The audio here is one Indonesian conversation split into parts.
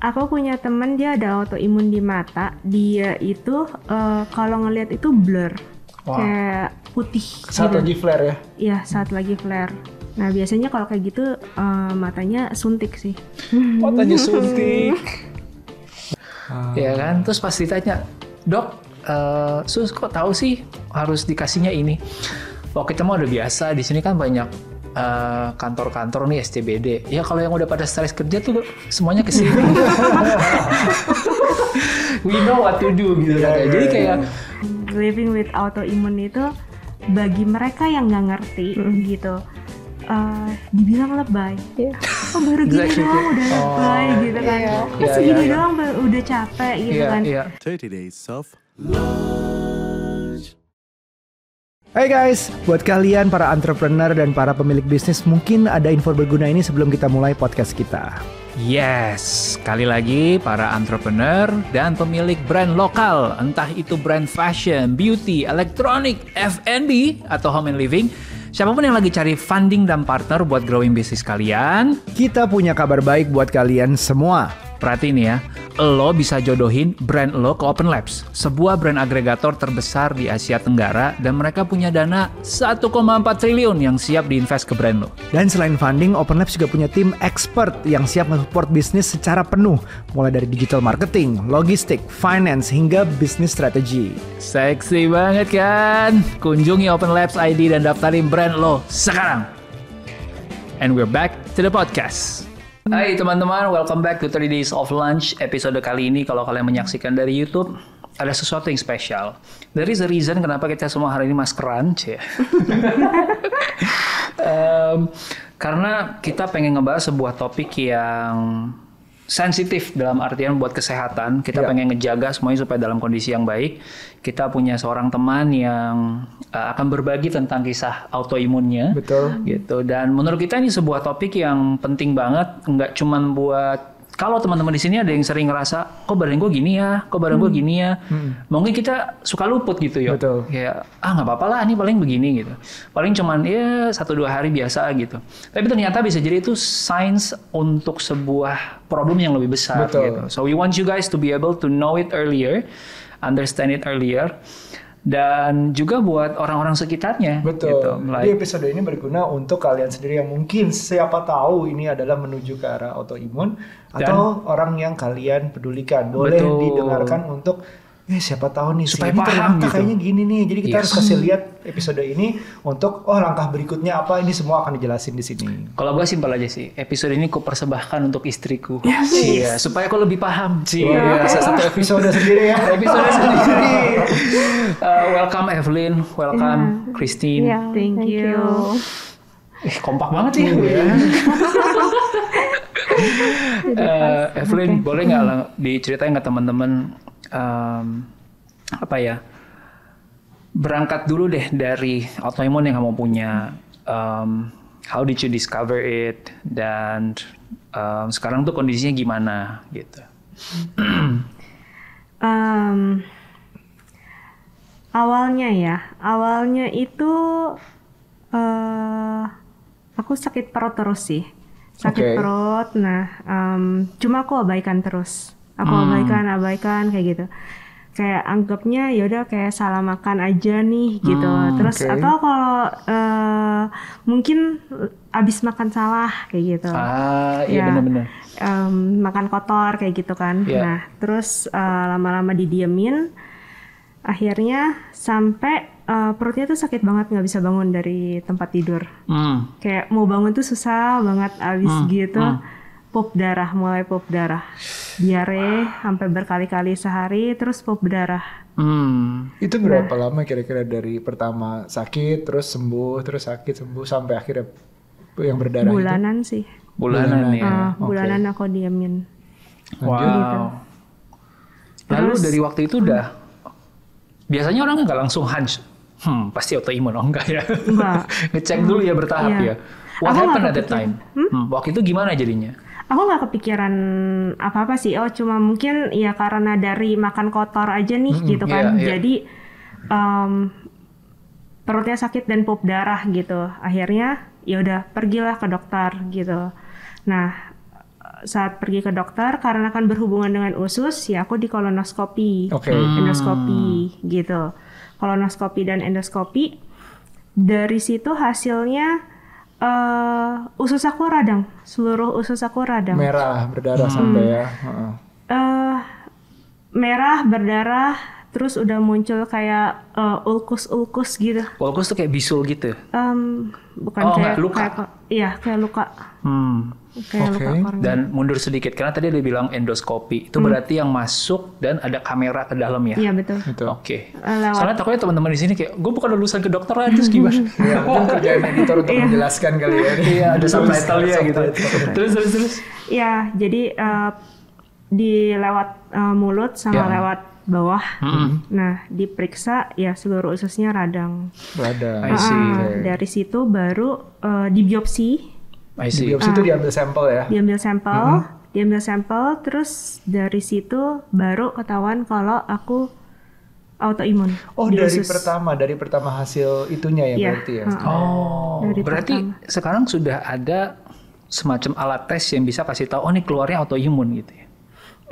aku punya temen dia ada autoimun di mata. Dia itu eh, kalau ngelihat itu blur, Wah. kayak putih. Saat gitu. lagi flare ya. Iya saat lagi flare. Nah biasanya kalau kayak gitu eh, matanya suntik sih. Matanya suntik. Ya kan, terus pas ditanya, dok, eh, sus kok tahu sih harus dikasihnya ini? Oh kita mah udah biasa, di sini kan banyak eh, kantor-kantor nih SCBD. Ya kalau yang udah pada stres kerja tuh semuanya ke sini. We know what to do gitu Iya, kan. iya, Jadi iya. kayak Living with autoimun itu bagi mereka yang nggak ngerti gitu. eh, dibilang lebay. Oh baru gini Exactly. doang udah lebay gitu kan. Iya. Masih Iya, gini iya, iya. doang udah capek gitu iya, kan. iya. 30 days of Hai guys, buat kalian para entrepreneur dan para pemilik bisnis mungkin ada info berguna ini sebelum kita mulai podcast kita. Yes, sekali lagi para entrepreneur dan pemilik brand lokal, entah itu brand fashion, beauty, elektronik, F&B, atau home and living, siapa pun yang lagi cari funding dan partner buat growing bisnis kalian, Kita punya kabar baik buat kalian semua. Perhatiin ya, lo bisa jodohin brand lo ke Open Labs, sebuah brand agregator terbesar di Asia Tenggara dan mereka punya dana 1,4 triliun yang siap diinvest ke brand lo. Dan selain funding, Open Labs juga punya tim expert yang siap mensupport bisnis secara penuh, mulai dari digital marketing, logistik, finance, hingga bisnis strategi. Seksi banget kan? Kunjungi Open Labs ID dan daftarin brand lo sekarang. And we're back to the podcast. Hai teman-teman, welcome back to 30 Days of Lunch. Episode kali ini kalau kalian menyaksikan dari YouTube, ada sesuatu yang spesial. There is a reason kenapa kita semua hari ini maskeran, ya. Em, karena kita pengen ngebahas sebuah topik yang sensitif dalam artian buat kesehatan. Kita Ya. pengen ngejaga semuanya supaya dalam kondisi yang baik. Kita punya seorang teman yang uh, akan berbagi tentang kisah autoimunnya. Betul. Gitu. Dan menurut kita ini sebuah topik yang penting banget. Nggak cuman buat kalau teman-teman di sini ada yang sering ngerasa, kok badan gue gini ya, kok badan gue gini ya. Mungkin kita suka luput gitu ya. Betul. Kayak ah nggak apa-apa lah, ini paling begini gitu. Paling cuman ya satu dua hari biasa gitu. Tapi ternyata bisa jadi itu signs untuk sebuah problem yang lebih besar Betul. gitu. So we want you guys to be able to know it earlier, understand it earlier, dan juga buat orang-orang sekitarnya. Betul. Gitu. Jadi episode ini berguna untuk kalian sendiri yang mungkin siapa tahu ini adalah menuju ke arah autoimun atau orang yang kalian pedulikan. Boleh Betul. didengarkan untuk eh siapa tahu nih si Supaya ini paham gitu. kayaknya gini nih. Jadi kita Yes. harus kasih lihat episode ini untuk oh langkah berikutnya apa ini semua akan dijelasin di sini. Kalau gue simpel aja sih, episode ini ku persembahkan untuk istriku. Iya, supaya kau lebih paham. Cie, Wah, satu episode sendiri ya. episode sendiri. Uh, welcome Evelyn, welcome Christine. Iya, Thank you. Ih, kompak banget ya. Eh, Evelyn, boleh nggak lah diceritain ke teman-teman em, apa ya? Berangkat dulu deh dari autoimun yang kamu punya. Em, how did you discover it? Dan em, sekarang tuh kondisinya gimana gitu? Em, awalnya ya, awalnya itu eh aku sakit perut terus sih, sakit Oke. perut. Nah, em, cuma aku abaikan terus, aku Hmm. abaikan, abaikan kayak gitu. Kayak anggapnya ya udah kayak salah makan aja nih gitu. Hmm, terus oke. atau kalau eh, mungkin abis makan salah kayak gitu Ah, iya Ya. benar-benar. em, makan kotor kayak gitu kan. Iya. Nah, terus eh, lama-lama didiemin, akhirnya sampai eh, perutnya tuh sakit banget nggak bisa bangun dari tempat tidur. Hmm. Kayak mau bangun tuh susah banget abis Hmm, gitu. hmm. Pop darah, mulai pop darah, diare sampai berkali-kali sehari, terus pop darah. Hmm. Itu berapa lama kira-kira dari pertama sakit terus sembuh terus sakit sembuh sampai akhirnya yang berdarah itu? Bulanan sih, Bulanan Bulanan. ya. Oke. bulanan aku diemin. Wow. Gitu. Lalu Terus- dari waktu itu udah biasanya orang nggak langsung hunch. Hmm, pasti autoimun oh enggak ya? Enggak. Ngecek dulu ya bertahap Iya. ya. What Aku happened at that time? kepikiran. Hmm, waktu itu gimana jadinya? Aku nggak kepikiran apa-apa sih. Oh, cuma mungkin ya karena dari makan kotor aja nih gitu kan. iya, iya. Jadi em, perutnya sakit dan pop darah gitu. Akhirnya ya udah pergilah ke dokter gitu. Nah, saat pergi ke dokter karena kan berhubungan dengan usus ya aku di kolonoskopi Oke. endoskopi gitu kolonoskopi dan endoskopi dari situ hasilnya eh usus aku radang seluruh usus aku radang Merah berdarah sampai ya. Heeh. eh merah berdarah terus udah muncul kayak eh, ulkus-ulkus gitu Walkus tuh kayak bisul gitu. Em, bukan Oh, kayak nggak, luka. kayak- iya kayak luka Hmm. Kayak Oke. luka kornea. Dan mundur sedikit karena tadi dia bilang endoskopi. Itu berarti yang masuk dan ada kamera ke dalam ya. iya betul. Oke. Eh, lewat Soalnya takutnya teman-teman di sini kayak gue bukan lulusan kedokteran terus gimana? Ya, mungkin kerjaan editor untuk menjelaskan kali ya. Iya, ada subtitle-nya gitu. Terus terus terus. Iya, jadi eh, di lewat eh, mulut sama Ya. lewat bawah. Hmm. Nah, diperiksa ya seluruh ususnya radang. See. Ah, dari situ baru eh, dibiopsi, I Di see. biopsi itu diambil sampel ya. diambil sampel, diambil sampel, terus dari situ baru ketahuan kalau aku autoimun. Oh, di dari usus. pertama, dari pertama hasil itunya ya Iya, berarti ya. heeh. Oh, Dari berarti sekarang sudah ada semacam alat tes yang bisa kasih tahu oh ini keluarnya autoimun gitu ya.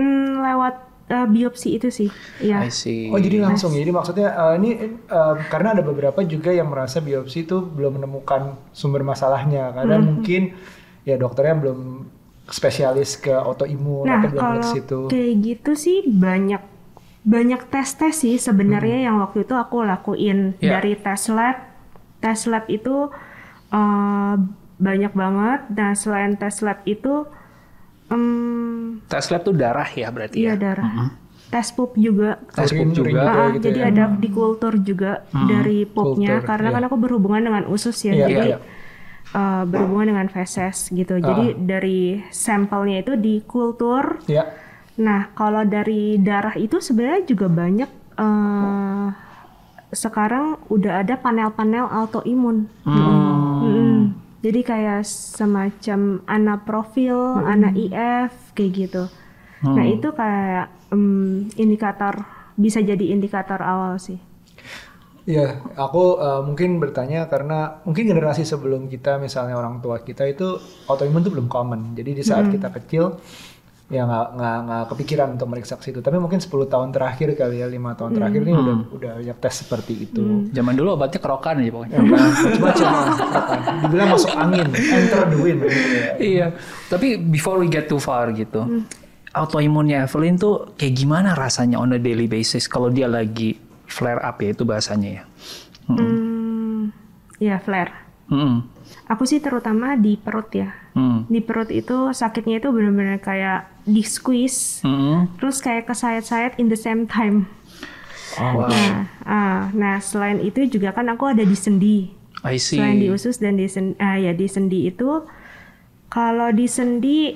Hmm, lewat eh, biopsi itu sih, ya. I see. Oh jadi langsung ya. Jadi maksudnya eh, ini eh, karena ada beberapa juga yang merasa biopsi itu belum menemukan sumber masalahnya karena Hmm. mungkin ya dokternya belum spesialis ke autoimun Nah, atau belum ke situ. kayak gitu sih banyak banyak tes-tes sih sebenarnya yang waktu itu aku lakuin Ya. dari tes lab. Tes lab itu eh, banyak banget. Nah, selain tes lab itu em, Tes lab tuh darah ya berarti iya ya. darah. Tes pup juga. Tes pup juga. Ah, gitu jadi ya. ada di kultur juga dari pupnya Kultur, karena iya. kan aku berhubungan dengan usus ya. Iya, jadi iya. eh, berhubungan dengan feses gitu. Jadi dari sampelnya itu di kultur Ya. Nah, kalau dari darah itu sebenarnya juga banyak eh sekarang udah ada panel-panel autoimun. Mm-mm. Jadi kayak semacam ana profil, ana IF kayak gitu. Nah, itu kayak em, indikator bisa jadi indikator awal sih. Ya, aku eh, mungkin bertanya karena mungkin generasi sebelum kita, misalnya orang tua kita itu autoimun itu belum common. Jadi di saat kita kecil ya nggak kepikiran untuk meriksa ke situ. Tapi mungkin 10 tahun terakhir kali ya, lima tahun terakhir ini udah udah banyak tes seperti itu. Zaman dulu obatnya kerokan aja pokoknya. Ya? Macam-macam lah. Dibilang masuk angin, enter the wind. gitu ya. iya. Tapi before we get too far gitu. Autoimunnya Evelyn tuh kayak gimana rasanya on a daily basis kalau dia lagi flare up ya itu bahasanya ya. Hmm, ya flare. Mm-mm. Aku sih terutama di perut ya. Mm. Di perut itu sakitnya itu benar-benar kayak di squeeze, Mm-mm. terus kayak kesayat-sayat in the same time. Oh, wow. Nah, ah, nah selain itu juga kan aku ada di sendi. I see. Selain di usus dan di sendi, ah, ya di sendi itu kalau di sendi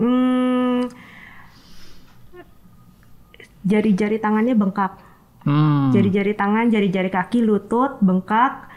hmm, jari-jari tangannya bengkak. Hmm. Jari-jari tangan, jari-jari kaki, lutut bengkak.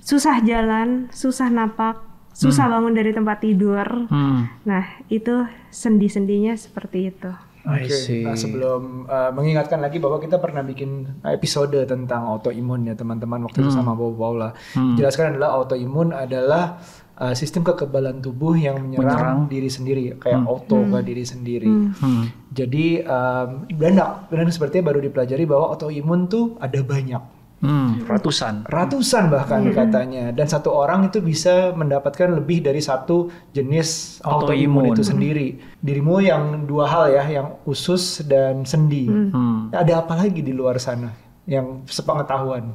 Susah jalan, susah napak, susah bangun dari tempat tidur. Hmm. Nah, itu sendi-sendinya seperti itu. Oke, see. Nah, sebelum uh, mengingatkan lagi bahwa kita pernah bikin episode tentang autoimun ya teman-teman waktu itu sama Bobo Paula. Jelaskan adalah autoimun adalah uh, sistem kekebalan tubuh yang menyerang, diri sendiri kayak auto ke diri sendiri. Hmm. Jadi um, dan dan sepertinya baru dipelajari bahwa autoimun tuh ada banyak. Hmm. Ratusan. Ratusan bahkan katanya dan satu orang itu bisa mendapatkan lebih dari satu jenis Autoimun. itu sendiri. Dirimu yang dua hal ya, yang usus dan sendi. Hmm. Ada apa lagi di luar sana yang sepengetahuan?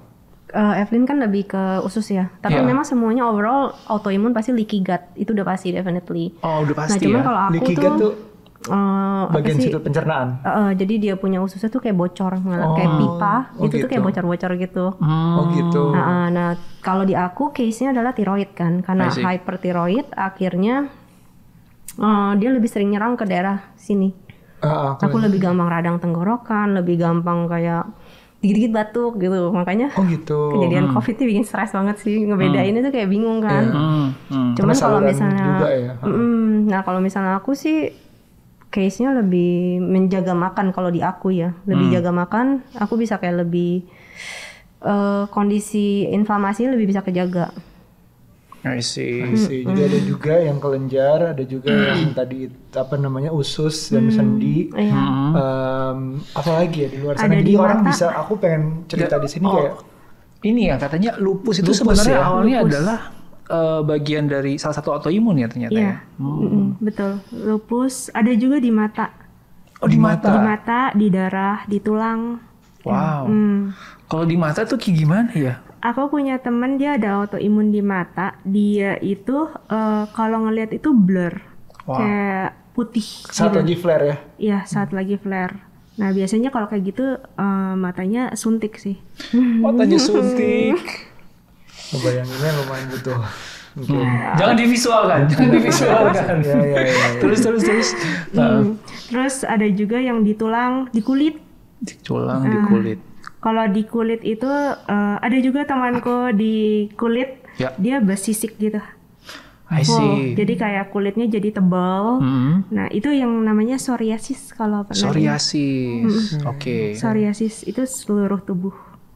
Eh, Evelyn kan lebih ke usus ya. Tapi Iya. memang semuanya overall autoimun pasti leaky gut. Itu udah pasti definitely. Oh, udah Nah, pasti cuman ya. kalau aku Leaky tuh, gut tuh eh, apa bagian sih? situ pencernaan. Eh, jadi dia punya ususnya tuh kayak bocor, Oh, kayak pipa. oh itu tuh kayak gitu. bocor-bocor gitu. Hmm. Oh gitu. Nah, eh, nah, kalau di aku case-nya adalah tiroid kan, karena hypertiroid akhirnya eh, dia lebih sering nyerang ke daerah sini. Ah, aku- Aku lebih gampang radang tenggorokan, lebih gampang kayak dikit-dikit batuk gitu. Makanya oh gitu. kejadian covid ini bikin stres banget sih ngebedainnya tuh kayak bingung kan Hmm. Hmm. cuman kalau misalnya juga ya. Mm, nah kalau misalnya aku sih case nya lebih menjaga makan kalau di aku ya lebih Hmm. jaga makan aku bisa kayak lebih eh, kondisi inflamasinya lebih bisa kejaga I see. I see. Jadi ada juga yang kelenjar, ada juga yang tadi apa namanya usus dan sendi. Iya. Em, apalagi ya di luar sana. Ada Jadi di orang mata. bisa, aku pengen cerita di sini Oh, kayak Ini ya katanya lupus itu Lupus sebenarnya ya? awalnya Lupus. adalah eh, bagian dari salah satu autoimun ya ternyata Iya. ya. Mm-mm, betul. Lupus ada juga di mata. Oh di Di mata. mata, di darah, di tulang. Wow. Hmm. Kalau di mata tuh kayak gimana ya? Aku punya temen dia ada autoimun di mata. Dia itu eh, kalau ngelihat itu blur, Wow. kayak putih. saat gitu. lagi flare ya. Iya saat lagi flare. Nah biasanya kalau kayak gitu eh, matanya suntik sih. Matanya suntik. Ngebayanginnya lumayan butuh. Oke. Jangan divisualkan, jangan divisualkan. Ya, ya, ya, ya. terus terus terus. Hmm. Terus ada juga yang di tulang, di kulit. Di tulang, di kulit. Kalau di kulit itu eh, ada juga temanku di kulit Ya. dia bersisik gitu. I Oh, see. jadi kayak kulitnya jadi tebal. Hmm. Nah itu yang namanya psoriasis kalau pernah. Psoriasis. Oke. Psoriasis itu seluruh tubuh.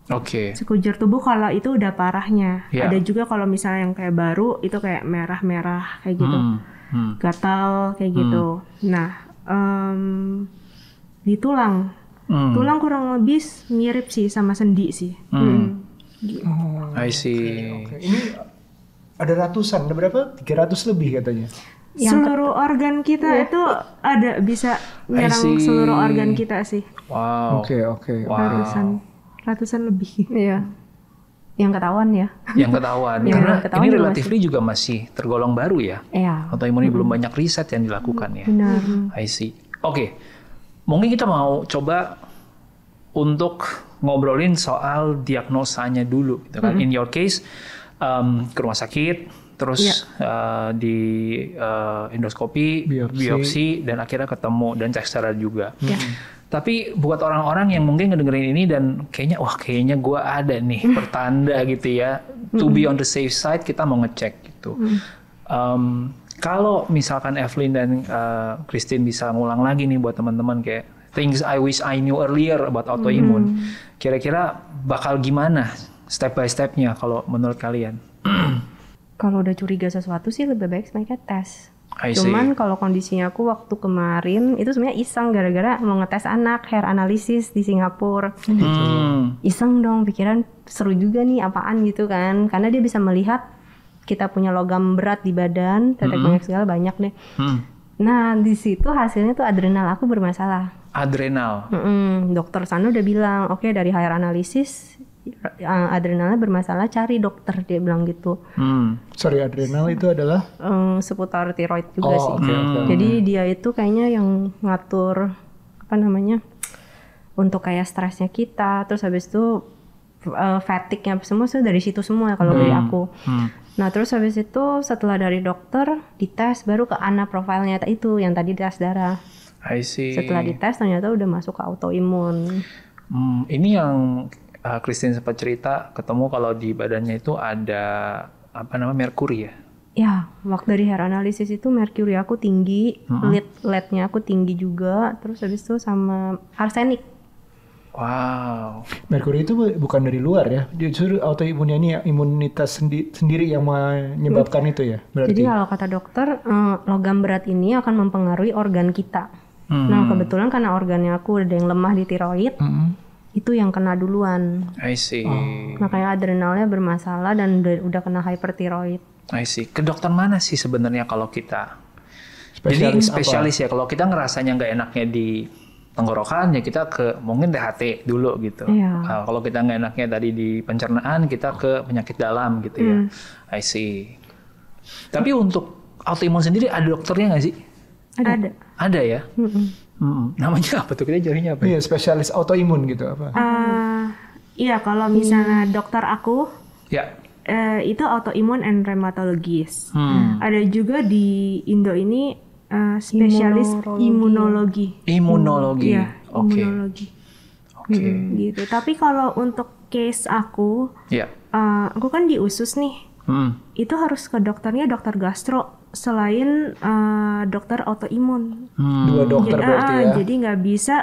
Oke. Sekujur tubuh kalau itu udah parahnya. Ya. Ada juga kalau misalnya yang kayak baru itu kayak merah-merah kayak gitu. Hmm. Hmm. Gatal kayak gitu. Nah, em, di tulang. Hmm. Tulang kurang lebih mirip sih sama sendi sih. Hmm. I see. Oke, Ini ada ratusan, ada berapa? 300 lebih katanya. seluruh organ kita itu ada bisa menyerang see. seluruh organ kita sih. Wow. Oke, oke. Wow. Ratusan ratusan lebih. Iya. Yang ketahuan ya. Yang ketahuan. Yang Karena ketahuan ini juga relatively juga masih tergolong baru ya. Iya. Autoimun ini belum banyak riset yang dilakukan ya. Benar. I see. Oke, mungkin kita mau coba untuk ngobrolin soal diagnosanya dulu, gitu kan? In your case, um, ke rumah sakit, terus uh, di uh, endoskopi, Biopsi. biopsi, dan akhirnya ketemu dan cek secara juga. Tapi buat orang-orang yang mungkin ngedengerin ini dan kayaknya wah kayaknya gua ada nih pertanda gitu ya. To be on the safe side kita mau ngecek gitu. Um, kalau misalkan Evelyn dan uh, Christine bisa ngulang lagi nih buat teman-teman kayak things I wish I knew earlier about autoimmune. Kira-kira bakal gimana step by stepnya kalau menurut kalian? Kalau udah curiga sesuatu sih lebih baik sebaiknya tes. I see. Cuman kalau kondisinya aku waktu kemarin itu sebenarnya iseng gara-gara mau ngetes anak hair analysis di Singapura. Hmm. Iseng dong pikiran seru juga nih apaan gitu kan. Karena dia bisa melihat kita punya logam berat di badan, tetek banyak segala banyak deh. Hmm. Nah di situ hasilnya tuh adrenal aku bermasalah. Adrenal. Mm-mm, dokter sana udah bilang, oke dari hair analysis uh, adrenalnya bermasalah, cari dokter dia bilang gitu. Hmm. Sorry, adrenal itu adalah Um, seputar tiroid juga Oh, sih. oke, oke. Jadi dia itu kayaknya yang ngatur apa namanya untuk kayak stresnya kita, terus habis itu uh, fatigue-nya semua tuh dari situ semua kalau dari aku. Hmm. Nah terus habis itu setelah dari dokter dites baru ke ANA profilnya itu yang tadi tes darah. I see. Setelah dites ternyata udah masuk ke autoimun. Hmm, ini yang uh, Christine sempat cerita ketemu kalau di badannya itu ada apa namanya merkuri ya. Ya, waktu dari hair analysis itu merkuri aku tinggi, lead leadnya aku tinggi juga, terus habis itu sama arsenik. Wow. merkuri itu bu- bukan dari luar ya. Justru autoimunnya ini ya, imunitas sendi- sendiri yang menyebabkan itu ya. Berarti. Jadi kalau kata dokter, eh, logam berat ini akan mempengaruhi organ kita. Hmm. Nah kebetulan karena organnya aku ada yang lemah di tiroid, Mm-mm. Itu yang kena duluan. I see. Makanya adrenalnya bermasalah dan udah, udah kena hypertiroid. I see. Ke dokter mana sih sebenarnya kalau kita? Jadi Spesialis apa? spesialis ya. Kalau kita ngerasanya nggak enaknya di tenggorokan ya kita ke mungkin THT dulu gitu. Iya. Nah, kalau kita nggak enaknya tadi di pencernaan kita ke penyakit dalam gitu ya. I see. Tapi untuk autoimun sendiri ada dokternya nggak sih? Ada. Ada ya. Mm-mm. Mm-mm. Namanya apa tuh? Kita jarinya apa? ya? Iya, spesialis autoimun gitu apa? Eh, iya kalau misalnya dokter aku Ya. eh, itu autoimun and rheumatologist. Hmm. Ada juga di Indo ini eh, spesialis imunologi. Imunologi. Iya, Oke. imunologi. Oke. Gitu. Tapi kalau untuk case aku, Ya. eh, aku kan di usus nih. Hmm. Itu harus ke dokternya dokter gastro selain eh, dokter autoimun. Hmm. Dua dokter Jadi, berarti ah, ya. jadi nggak bisa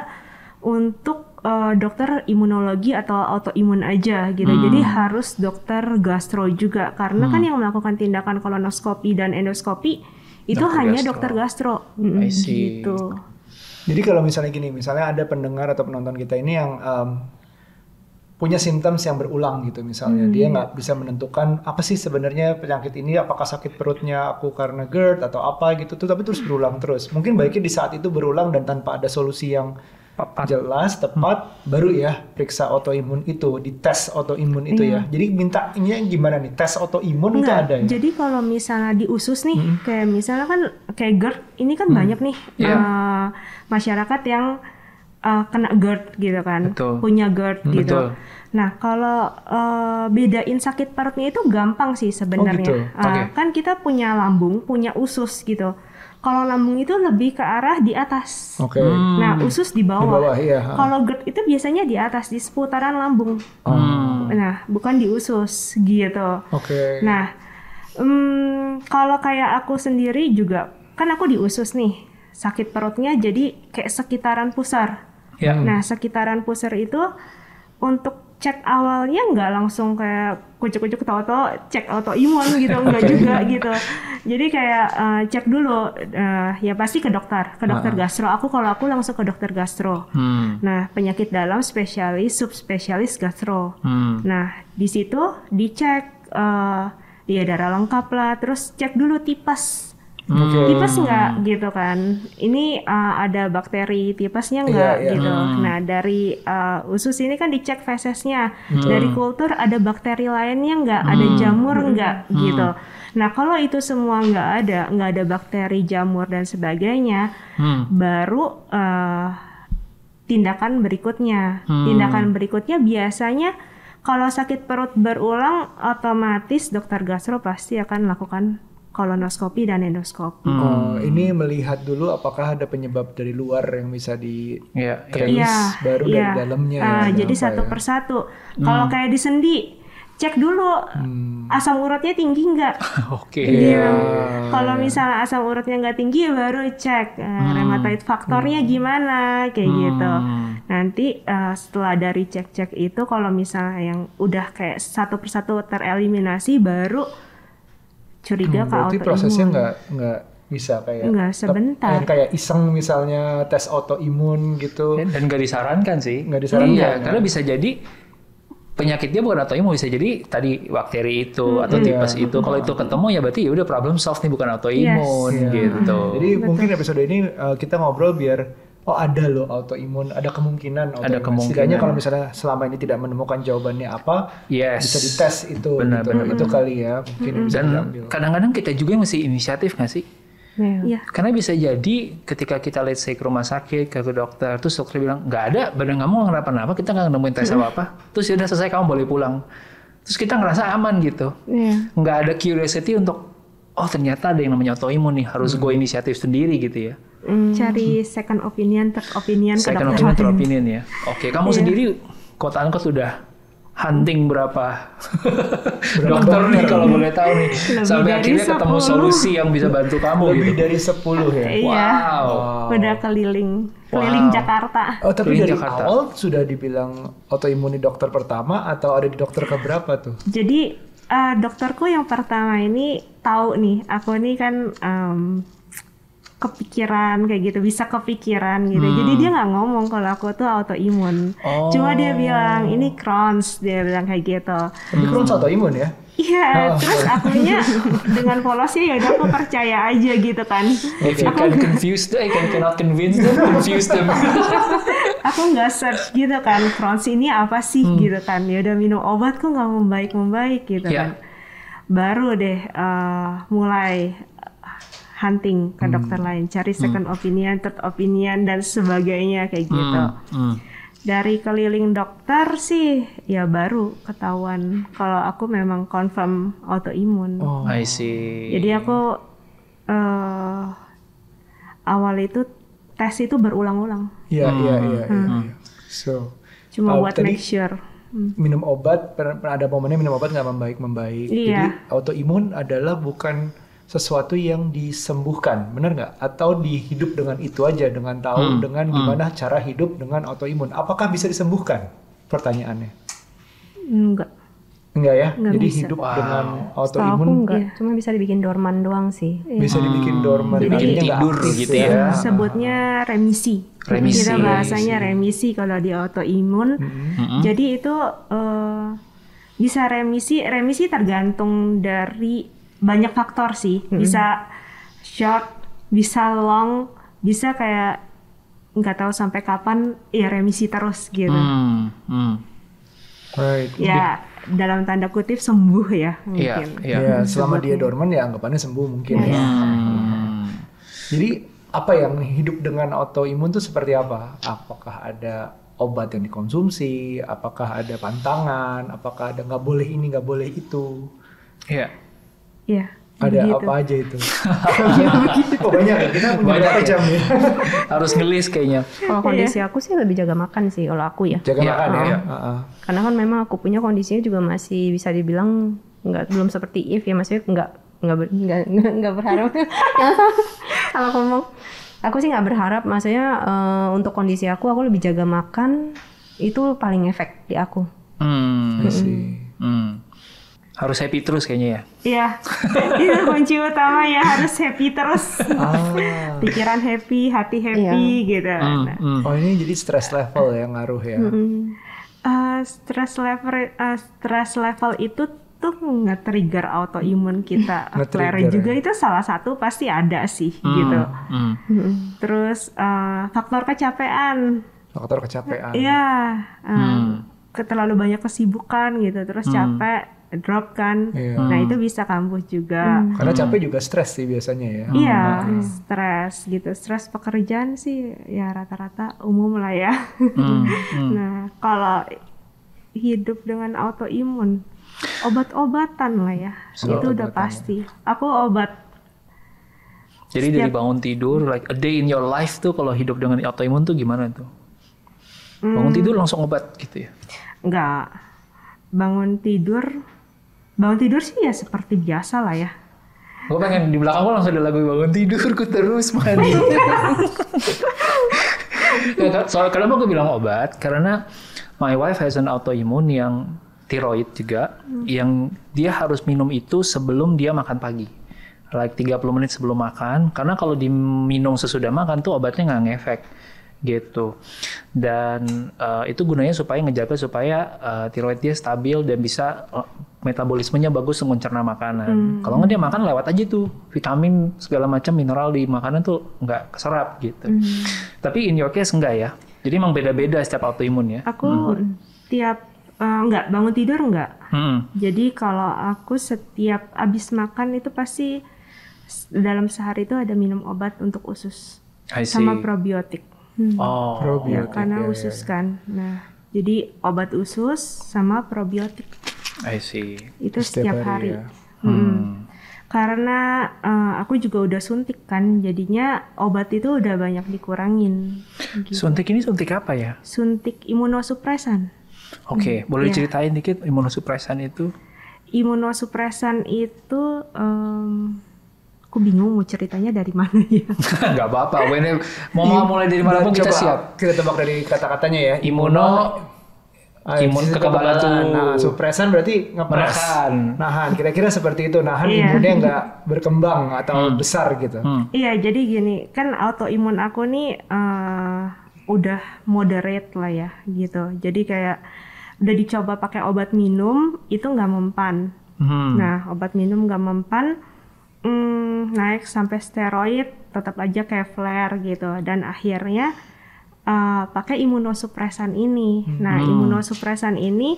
untuk eh, dokter imunologi atau autoimun aja gitu. Jadi harus dokter gastro juga karena kan yang melakukan tindakan kolonoskopi dan endoskopi itu Dokter hanya gastro. dokter gastro. See. gitu. Jadi kalau misalnya gini, misalnya ada pendengar atau penonton kita ini yang em, punya simptom yang berulang gitu misalnya. Dia nggak bisa menentukan apa sih sebenarnya penyakit ini apakah sakit perutnya aku karena GERD atau apa gitu tuh tapi terus berulang terus. Mungkin baiknya di saat itu berulang dan tanpa ada solusi yang Tepat. jelas tepat baru ya periksa autoimun itu di tes autoimun itu ya. Jadi mintanya gimana nih? Tes autoimun itu Enggak, ada ya? jadi kalau misalnya di usus nih, kayak misalnya kan kayak GERD, ini kan banyak nih Iya. eh, masyarakat yang eh, kena GERD gitu kan, Betul. punya GERD Hmm, gitu. betul. Nah kalau eh, bedain sakit perutnya itu gampang sih sebenarnya. gitu. Eh, Oke. Kan kita punya lambung, punya usus gitu. Kalau lambung itu lebih ke arah di atas. oke Hmm. Nah usus di di bawah. bawah iya. Kalau GERD itu biasanya di atas, di seputaran lambung. Hmm. Nah bukan di usus gitu. oke Nah, hmm, kalau kayak aku sendiri juga, kan aku di usus nih, sakit perutnya jadi kayak sekitaran pusar. Ya. Nah, sekitaran pusar itu untuk cek awalnya nggak langsung kayak kucuk-kucuk tahu-tahu cek autoimun gitu, nggak juga gitu. Jadi kayak eh, cek dulu, eh, ya pasti ke dokter, ke dokter gastro. Aku kalau aku langsung ke dokter gastro. Hmm. Nah, penyakit dalam spesialis, subspesialis gastro. Hmm. Nah, di situ dicek eh dia darah lengkap lah, terus cek dulu tipes. Oke. Tipes nggak gitu kan? Ini eh, ada bakteri tipesnya nggak Iya, iya. gitu. Nah, dari eh, usus ini kan dicek fesesnya. Dari kultur ada bakteri lainnya nggak? Ada jamur nggak gitu. Nah, kalau itu semua nggak ada, nggak ada bakteri, jamur dan sebagainya, Hmm. baru eh, tindakan berikutnya. Hmm. Tindakan berikutnya biasanya kalau sakit perut berulang, otomatis dokter gastro pasti akan melakukan kolonoskopi dan endoskopi. Oh, ini melihat dulu apakah ada penyebab dari luar yang bisa di Ya, ya. trace Iya, baru iya. dari dalamnya ya, ada jadi satu ya. persatu. Kalau kayak di sendi, cek dulu Hmm. asam uratnya tinggi nggak. Oke. Gitu. Iya. Kalau misalnya asam uratnya nggak tinggi, baru cek eh, rheumatoid faktornya gimana, kayak gitu. Nanti eh, setelah dari cek-cek itu, kalau misalnya yang udah kayak satu persatu tereliminasi, baru curiga Hmm, ke berarti autoimun. prosesnya nggak nggak bisa kayak Nggak sebentar. yang kayak iseng misalnya tes autoimun gitu Dan, dan gak disarankan sih. Nggak disarankan, Iya, ya? karena bisa jadi penyakitnya bukan autoimun bisa jadi tadi bakteri itu atau tipes itu. Kalau itu ketemu ya berarti ya udah problem solved nih bukan autoimun Iya. gitu. jadi mungkin episode ini uh, kita ngobrol biar oh ada loh autoimun ada kemungkinan autoimun kemungkinan. setidaknya kalau misalnya selama ini tidak menemukan jawabannya apa yes. bisa dites itu Benar, gitu. benar, itu kali ya mungkin bisa Dan diambil kadang-kadang kita juga yang mesti inisiatif nggak sih? Iya. Iya. Karena bisa jadi ketika kita let's say ke rumah sakit, ke dokter, terus dokter bilang nggak ada, badan kamu nggak kenapa-napa, kita nggak nemuin tes apa-apa, terus ya udah selesai kamu boleh pulang. Terus kita ngerasa aman gitu, Iya. nggak ada curiosity untuk oh ternyata ada yang namanya autoimun nih, harus gue inisiatif sendiri gitu ya. Cari second opinion, third opinion ke Second dokter. opinion, third opinion ya. Oke, kamu sendiri quote unquote sudah hunting berapa dokter nih kalau boleh tahu nih sampai akhirnya ketemu 10. solusi yang bisa bantu kamu lebih gitu. dari 10 ya Iya. Wow. Udah keliling, keliling Wow. Jakarta. Oh tapi Keliling dari Jakarta. awal sudah dibilang autoimun di dokter pertama atau ada di dokter keberapa tuh? Jadi eh, dokterku yang pertama ini tahu nih, aku nih kan em, kepikiran kayak gitu, bisa kepikiran gitu. Jadi dia nggak ngomong kalau aku tuh autoimun. Oh. Cuma dia bilang ini Crohn's, dia bilang kayak gitu. Tapi Crohn's autoimun ya? Iya, terus akunya dengan polosnya ya udah aku percaya aja gitu kan. If you can confuse them, can cannot convince them, confuse them. aku nggak search gitu kan Crohn's ini apa sih gitu kan ya udah minum obat kok nggak membaik membaik gitu Iya. kan baru deh eh, mulai hunting ke dokter lain cari second opinion third opinion dan sebagainya kayak gitu Hmm. dari keliling dokter sih ya baru ketahuan kalau aku memang confirm autoimun Oh. I see. jadi aku eh awal itu tes itu berulang-ulang Iya iya iya. iya. So cuma Oh, buat tadi- make sure minum obat per- per- ada momennya minum obat nggak membaik membaik. Iya. Jadi autoimun adalah bukan sesuatu yang disembuhkan, benar nggak? Atau dihidup dengan itu aja, dengan tahu Hmm, dengan gimana cara hidup dengan autoimun. Apakah bisa disembuhkan? Pertanyaannya. Enggak. Enggak ya? Nggak Jadi bisa. hidup Wow. dengan autoimun enggak, Iya. cuma bisa dibikin dorman doang sih. bisa dibikin dorman, Dibikin artinya tidur aktif gitu ya. Sebutnya remisi. Remisi. Kita bahasanya remisi kalau di autoimun. Mm-mm. Jadi itu eh, bisa remisi. Remisi tergantung dari banyak faktor sih. Bisa short, bisa long, bisa kayak nggak tahu sampai kapan ya remisi terus gitu. Hmm, hmm. Right. Ya dalam tanda kutip sembuh ya Iya, mungkin. iya. Ya, selama dia dorman ya anggapannya sembuh mungkin ya. Hmm. Jadi apa yang hidup dengan autoimun itu seperti apa? Apakah ada obat yang dikonsumsi? Apakah ada pantangan? Apakah ada nggak boleh ini nggak boleh itu? Iya. Iya. Ada begitu. apa aja itu? oh banyak ya. Kita punya Banyak berapa ya. jam ya? Harus ngelis kayaknya. Kalau kondisi aku sih lebih jaga makan sih kalau aku ya. Jaga Iya, makan ya. iya. Heeh. Karena kan memang aku punya kondisinya juga masih bisa dibilang nggak belum seperti If ya maksudnya nggak nggak ber- nggak nggak berharap salah salah ngomong. Aku sih nggak berharap maksudnya eh, untuk kondisi aku aku lebih jaga makan itu paling efek di aku. Hmm. Hmm. Harus happy terus kayaknya ya. Iya, itu kunci utama ya harus happy terus. Ah. Pikiran happy, hati happy gitu. Hmm, Nah, hmm. Oh ini jadi stress level yang ngaruh ya. eh, stress level, eh, stress level itu tuh nge-trigger autoimun kita. Flare juga ya. itu salah satu pasti ada sih Hmm, gitu. hmm. Terus eh, faktor kecapean, Faktor kecapean. iya, eh, Hmm. ke- terlalu banyak kesibukan gitu, terus capek, drop kan. Iya. Nah itu bisa kambuh juga. Karena capek juga stres sih biasanya ya. Iya, stres gitu. Stres pekerjaan sih ya rata-rata umum lah ya. Hmm, hmm. nah, kalau hidup dengan autoimun, obat-obatan lah ya. Soal itu udah obatan, pasti. Aku obat Jadi dari bangun tidur, like a day in your life tuh kalau hidup dengan autoimun tuh gimana tuh? Bangun tidur langsung obat gitu ya? enggak bangun tidur. Bangun tidur sih ya seperti biasa lah ya. Gue pengen di belakang gue langsung ada lagu bangun tidurku terus mandi. ya, kan? soal kenapa gue bilang obat? Karena my wife has an autoimmune yang tiroid juga, yang dia harus minum itu sebelum dia makan pagi. Like 30 menit sebelum makan, karena kalau diminum sesudah makan tuh obatnya nggak ngefek gitu. Dan eh, itu gunanya supaya ngejaga supaya eh, tiroid dia stabil dan bisa eh, metabolismenya bagus mencerna makanan. Kalau nggak dia makan lewat aja tuh vitamin segala macam mineral di makanan tuh nggak keserap gitu. Tapi in your case enggak ya. Jadi emang beda-beda setiap autoimun ya. Aku tiap eh, enggak bangun tidur enggak. Hmm. Jadi kalau aku setiap abis makan itu pasti dalam sehari itu ada minum obat untuk usus I see. sama probiotik. Hmm. Oh. Ya, Probiotik. karena ya, ya, usus ya. kan. Nah, jadi obat usus sama probiotik I see. itu Setiap setiap, hari hari. ya. Mm. Karena eh, aku juga udah suntik kan, jadinya obat itu udah banyak dikurangin. Gitu. Suntik ini suntik apa ya? Suntik imunosupresan. Oke, boleh Iya. ceritain dikit imunosupresan itu? Imunosupresan itu, em, aku bingung mau ceritanya dari mana ya. Nggak apa-apa. Mau mulai dari mana pun kita Coba siap. Kita tebak dari kata-katanya ya. Imuno, imun kekebalan tuh. Nah, supresan berarti ngepres. Menahan. Nahan. Kira-kira seperti itu. Nahan Iya. imunnya nggak berkembang atau besar gitu. Hmm. Iya, jadi gini, kan autoimun aku nih eh, udah moderate lah ya, gitu. Jadi kayak udah dicoba pakai obat minum, itu nggak mempan. Hmm. Nah, obat minum nggak mempan, mm, naik sampai steroid, tetap aja kayak flare gitu. Dan akhirnya eh, pakai imunosupresan ini. Nah, imunosupresan ini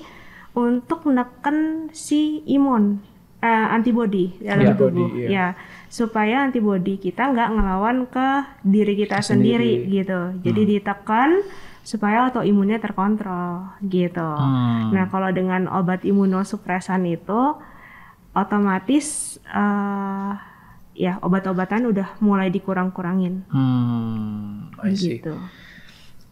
untuk neken si imun, eh, antibody dalam Iya. tubuh, iya. ya, supaya antibody kita nggak ngelawan ke diri kita sendiri, gitu. Jadi ditekan supaya autoimunnya terkontrol, gitu. Hmm. Nah, kalau dengan obat imunosupresan itu otomatis eh, ya obat-obatan udah mulai dikurang-kurangin Hmm. I see. gitu.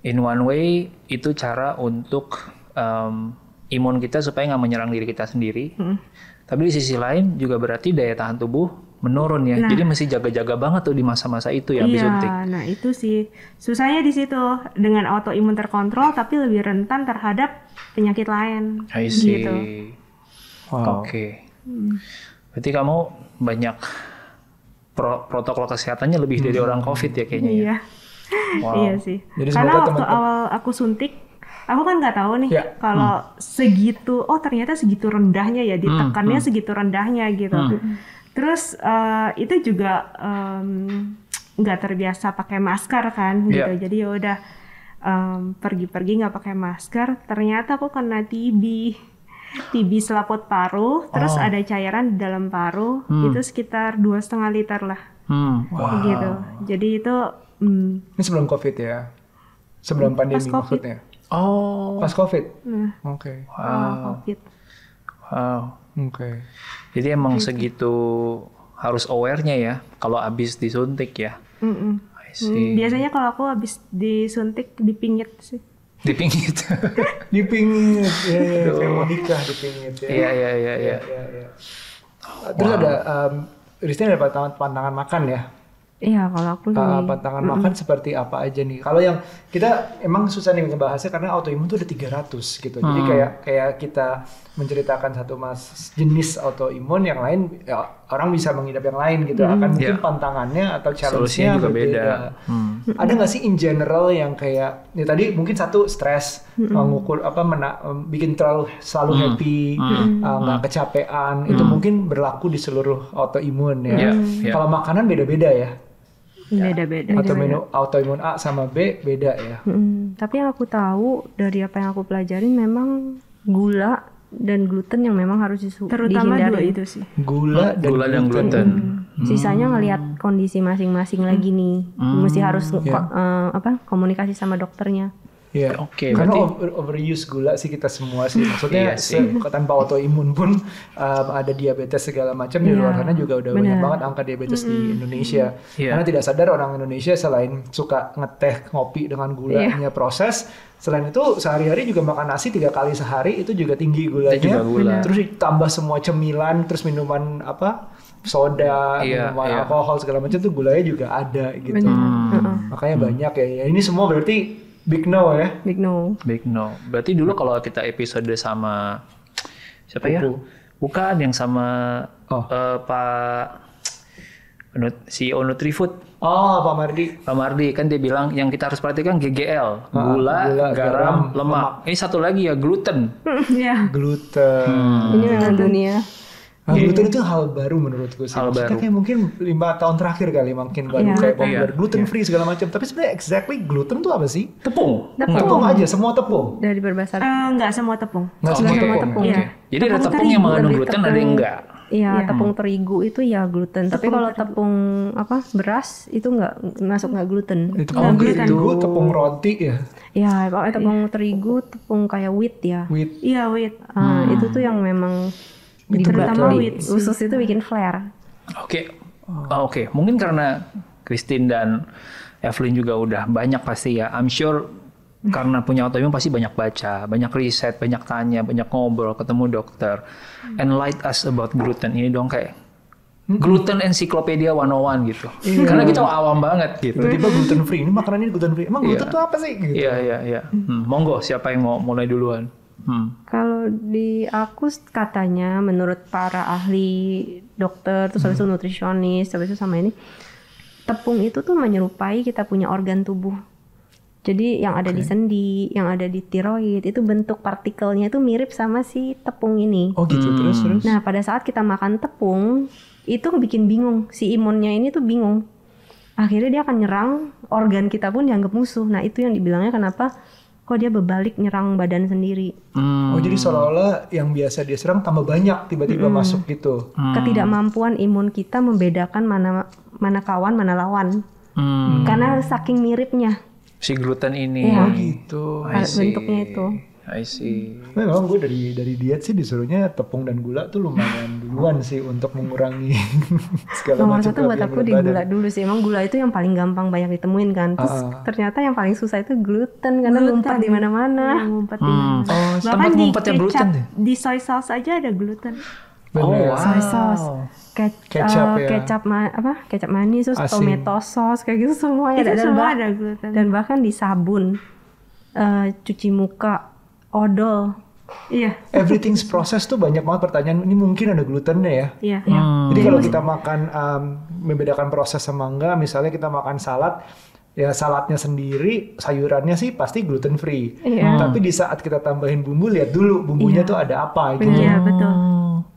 In one way itu cara untuk um, imun kita supaya nggak menyerang diri kita sendiri. Hmm. Tapi di sisi lain juga berarti daya tahan tubuh menurun ya. Jadi mesti jaga-jaga banget tuh di masa-masa itu ya habis iya, suntik. nah itu sih susahnya di situ dengan autoimun terkontrol tapi lebih rentan terhadap penyakit lain. I see. Gitu. Wow. Oke. Berarti kamu banyak pro- protokol kesehatannya lebih dari orang COVID ya kayaknya ya. Iya. Wow. Iya sih. Jadi Karena waktu awal aku suntik, aku kan nggak tahu nih Ya. kalau segitu, oh ternyata segitu rendahnya ya, ditekannya segitu rendahnya gitu. Terus eh, itu juga nggak terbiasa pakai masker kan, gitu. Ya. Jadi ya udah em, pergi-pergi nggak pakai masker, ternyata aku kena TB. TB selaput paru, terus Oh. ada cairan di dalam paru, itu sekitar dua setengah liter lah, Hmm. gitu. Jadi itu mm, Ini sebelum COVID ya? Sebelum pandemi Pas COVID. maksudnya? Oh. Pas COVID? Nah, Oke. oh, COVID. Wow. Oke. Jadi emang segitu harus aware-nya ya kalau habis disuntik ya. Mm-mm. I Hmm, see. biasanya kalau aku habis disuntik dipingit sih. Dipingit. Dipingit, ya, ya, kayak mau nikah dipingit ya. Iya iya iya iya. Ya, ya. Terus ada, um, Ristin ada pantangan, pantangan makan ya? Iya, kalau aku Uh, lebih pantangan makan seperti apa aja nih? Kalau yang kita emang susah nih ngebahasnya karena autoimun tuh ada 300 gitu. Jadi Hmm. kayak kayak kita menceritakan satu mas jenis autoimun yang lain ya, orang bisa mengidap yang lain gitu. Akan mungkin Ya. pantangannya atau challenge-nya juga berbeda. beda. Hmm. Ada nggak sih in general yang kayak ya tadi mungkin satu stres mengukur apa mena- em, bikin terlalu selalu Hmm. happy uh, nggak kecapean itu mungkin berlaku di seluruh autoimun ya. Iya, iya. Kalau makanan beda-beda ya. Beda-beda. Autoimun autoimun A sama B beda ya. Mm, tapi yang aku tahu dari apa yang aku pelajarin memang gula dan gluten yang memang harus disu- Terutama dua dihindari. itu sih. Gula dan Gula dan gluten. Sisanya ngelihat kondisi masing-masing lagi nih. Mesti harus ko- Iya. eh, apa komunikasi sama dokternya. Iya. Oke, Karena berarti- over- overuse gula sih kita semua sih. Maksudnya Iya sih. tanpa autoimun pun um, ada diabetes segala macam di luar sana juga udah banyak banget angka diabetes di Indonesia. Iya. Karena tidak sadar orang Indonesia selain suka ngeteh ngopi dengan gulanya proses, selain itu sehari-hari juga makan nasi tiga kali sehari itu juga tinggi gulanya. Itu juga gula. Terus ditambah semua cemilan, terus minuman apa? soda, Iya, minuman iya. alkohol segala macam tuh gulanya juga ada gitu. Makanya banyak ya. ya. Ini semua berarti big no ya. Big no. Big no. Berarti dulu kalau kita episode sama siapa ya? Pupu. Bukan yang sama Oh. eh, Pak CEO Nutrifood. Oh, Pak Mardi. Pak Mardi kan dia bilang yang kita harus perhatikan GGL, gula, Ah, gula, garam, garam, lemak. Ini satu lagi ya gluten. Iya. Gluten. Ini memang dunia. Nah, gluten itu hal baru menurutku sih. Hal Maksudnya baru. kayak mungkin lima tahun terakhir kali makin baru Iya. kayak populer Iya. gluten free segala macam. Tapi sebenarnya exactly gluten tuh apa sih? Tepung. Tepung aja, semua tepung. Dari berbahasa Eh, nggak semua tepung. Nggak Oke. semua tepung. tepung. Iya. Jadi ada Tepung tepung yang mengandung gluten, ada tepung- yang enggak. Iya, Iya. tepung terigu itu ya gluten. Tapi kalau tepung apa beras itu nggak masuk nggak gluten. Itu Oh, tepung gitu. terigu, tepung roti ya, Ya, kalau tepung terigu, tepung kayak wheat ya. wheat. Iya, wait. Ah, Itu tuh yang memang Itu terutama sih. usus itu bikin flare. Oke. Oh, Oke, mungkin karena Christine dan Evelyn juga udah banyak pasti ya. I'm sure karena punya autoimun pasti banyak baca, banyak riset, banyak tanya, banyak ngobrol, ketemu dokter. Enlight us about gluten. Ini dong kayak gluten encyclopedia 101 gitu. Karena kita awam banget gitu. Tiba-tiba gluten free. Ini makanan ini gluten free. Emang gluten Iya. tuh apa sih? Gitu. Iya, iya, iya. Hmm, monggo siapa yang mau mulai duluan? Hmm. Kalau di aku katanya menurut para ahli dokter terus habis itu nutrisionis habis itu sama ini tepung itu tuh menyerupai kita punya organ tubuh. Jadi yang ada di sendi, yang ada di tiroid itu bentuk partikelnya itu mirip sama si tepung ini. Oh gitu. Terus terus. Nah, pada saat kita makan tepung, itu bikin bingung. Si imunnya ini tuh bingung. Akhirnya dia akan nyerang organ kita pun dianggap musuh. Nah, itu yang dibilangnya kenapa kok dia berbalik nyerang badan sendiri. Hmm. Oh jadi seolah-olah yang biasa dia serang tambah banyak tiba-tiba masuk gitu. Ketidakmampuan imun kita membedakan mana mana kawan, mana lawan. Hmm. Karena saking miripnya Si gluten ini. Iya. Oh gitu. Bentuknya itu. I see. Memang gue dari dari diet sih disuruhnya tepung dan gula tuh lumayan duluan sih untuk mengurangi segala Nomor macam satu buat aku di badan. gula dulu sih. Emang gula itu yang paling gampang banyak ditemuin kan. Terus Ah. ternyata yang paling susah itu gluten karena ngumpet di mana-mana. Ngumpet di Hmm. mana. Oh, Bahkan tempat di gluten kecap, deh. di soy sauce aja ada gluten. Oh, Bener. wow. Soy sauce. ke- Kecap ya. kecap ma- apa kecap manis terus Asin. tomato sauce kayak gitu semuanya Itu dan, semua ada gluten. dan bahkan di sabun eh, cuci muka odol Iya, Everything's process tuh banyak banget pertanyaan. Ini mungkin ada glutennya ya. iya. Jadi kalau kita makan um, membedakan proses sama enggak, misalnya kita makan salad, ya saladnya sendiri, sayurannya sih pasti gluten free. Iya. Tapi di saat kita tambahin bumbu, lihat dulu bumbunya tuh ada apa gitu. Iya, betul.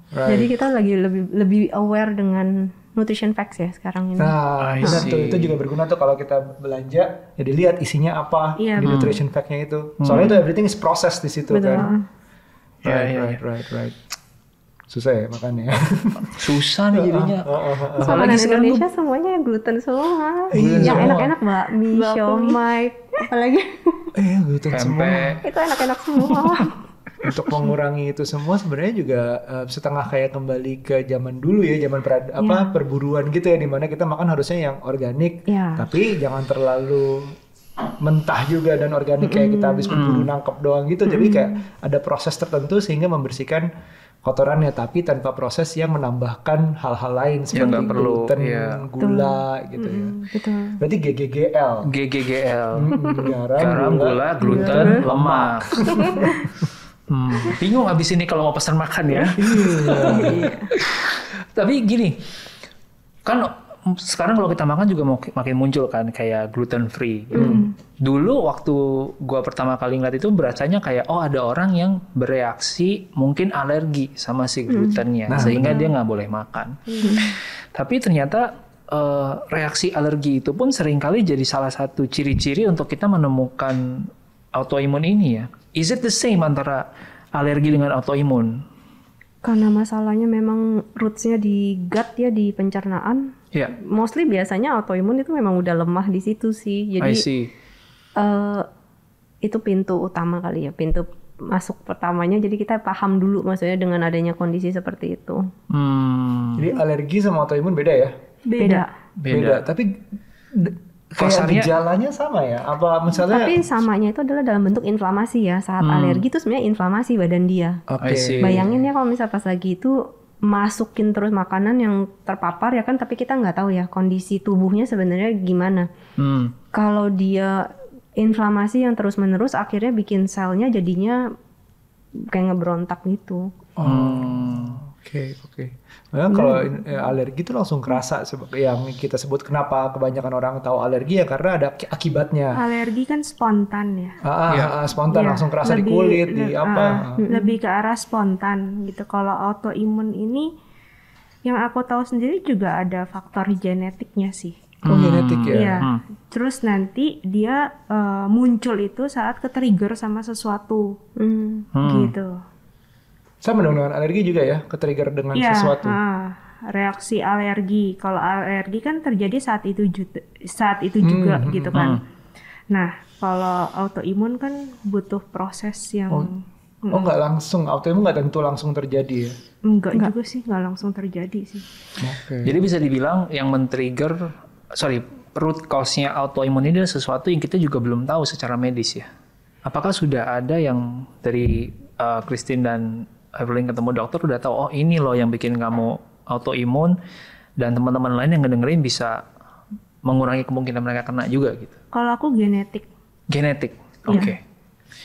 Right. jadi kita lagi lebih lebih aware dengan nutrition facts ya sekarang ini Nah, I benar see. tuh itu juga berguna tuh kalau kita belanja, jadi lihat isinya apa Iya, di nutrition fact-nya itu. Soalnya itu everything is process di situ Betul. kan. Iya, Right, iya, right, right, right. Susah ya makannya. Susah nih jadinya. Makanan Apalagi sekarang Indonesia semuanya gluten semua Iya. yang enak-enak bakmi siomay apalagi eh, gluten semua. itu enak-enak semua untuk mengurangi itu semua sebenarnya juga eh, setengah kayak kembali ke zaman dulu ya zaman perad- apa perburuan gitu ya di mana kita makan harusnya yang organik Iya. tapi jangan terlalu mentah juga dan organik kayak kita habis berburu nangkep doang gitu jadi kayak ada proses tertentu sehingga membersihkan kotorannya tapi tanpa proses yang menambahkan hal-hal lain seperti nggak perlu, gluten, iya. gula gitu ya. betul Berarti GGGL. GGGL. Mm, Garam, Garam, gula, gluten, lemak. Hmm, bingung abis ini kalau mau pesan makan ya. Tapi gini, kan sekarang kalau kita makan juga makin muncul kan kayak gluten free. Gitu. Dulu waktu gua pertama kali ngeliat itu berasanya kayak oh ada orang yang bereaksi mungkin alergi sama si glutennya sehingga dia nggak boleh makan. Tapi ternyata eh, reaksi alergi itu pun sering kali jadi salah satu ciri-ciri untuk kita menemukan autoimun ini ya. Is it the same antara alergi dengan autoimun? karena masalahnya memang rootsnya di gut ya di pencernaan Ya, mostly biasanya autoimun itu memang udah lemah di situ sih I jadi see. eh, itu pintu utama kali ya pintu masuk pertamanya jadi kita paham dulu maksudnya dengan adanya kondisi seperti itu Hmm, Jadi alergi sama autoimun beda ya? beda, beda. Tapi d- kayak Kasarnya- gejalanya sama ya? Apa misalnya? tapi samanya itu adalah dalam bentuk inflamasi ya saat alergi itu sebenarnya inflamasi badan dia Oke. See. Bayangin ya kalau misal pas lagi itu masukin terus makanan yang terpapar ya kan tapi kita nggak tahu ya kondisi tubuhnya sebenarnya gimana. Hmm, Kalau dia inflamasi yang terus menerus akhirnya bikin selnya jadinya kayak ngebrontak gitu. Oh, Oke, oke. Nah, kalau eh, alergi itu langsung kerasa yang kita sebut kenapa kebanyakan orang tahu alergi ya karena ada aki- akibatnya. Alergi kan spontan ya. Ah, ah, Iya. ah, spontan Iya, langsung kerasa di lebih- kulit, di le- apa. ah, ah. Lebih ke arah spontan gitu. Kalau autoimun ini yang aku tahu sendiri juga ada faktor genetiknya sih. Oh, genetik ya. Iya. Terus nanti dia eh, muncul itu saat ke-trigger sama sesuatu Hmm. gitu. Sama dong dengan alergi juga ya, ke-trigger dengan Iya, sesuatu. ah, reaksi alergi. Kalau alergi kan terjadi saat itu juga, saat itu juga Hmm, gitu kan. Nah, kalau autoimun kan butuh proses yang Oh, nggak langsung autoimun nggak tentu langsung terjadi ya. enggak, juga sih, nggak langsung terjadi sih. Oke. Jadi bisa dibilang yang men-trigger, sorry, root cause-nya autoimun ini adalah sesuatu yang kita juga belum tahu secara medis ya. Apakah sudah ada yang dari uh, Christine dan Evelyn ketemu dokter udah tahu, oh ini loh yang bikin kamu autoimun dan teman-teman lain yang ngedengerin bisa mengurangi kemungkinan mereka kena juga gitu. Kalau aku genetik, Genetik, oke.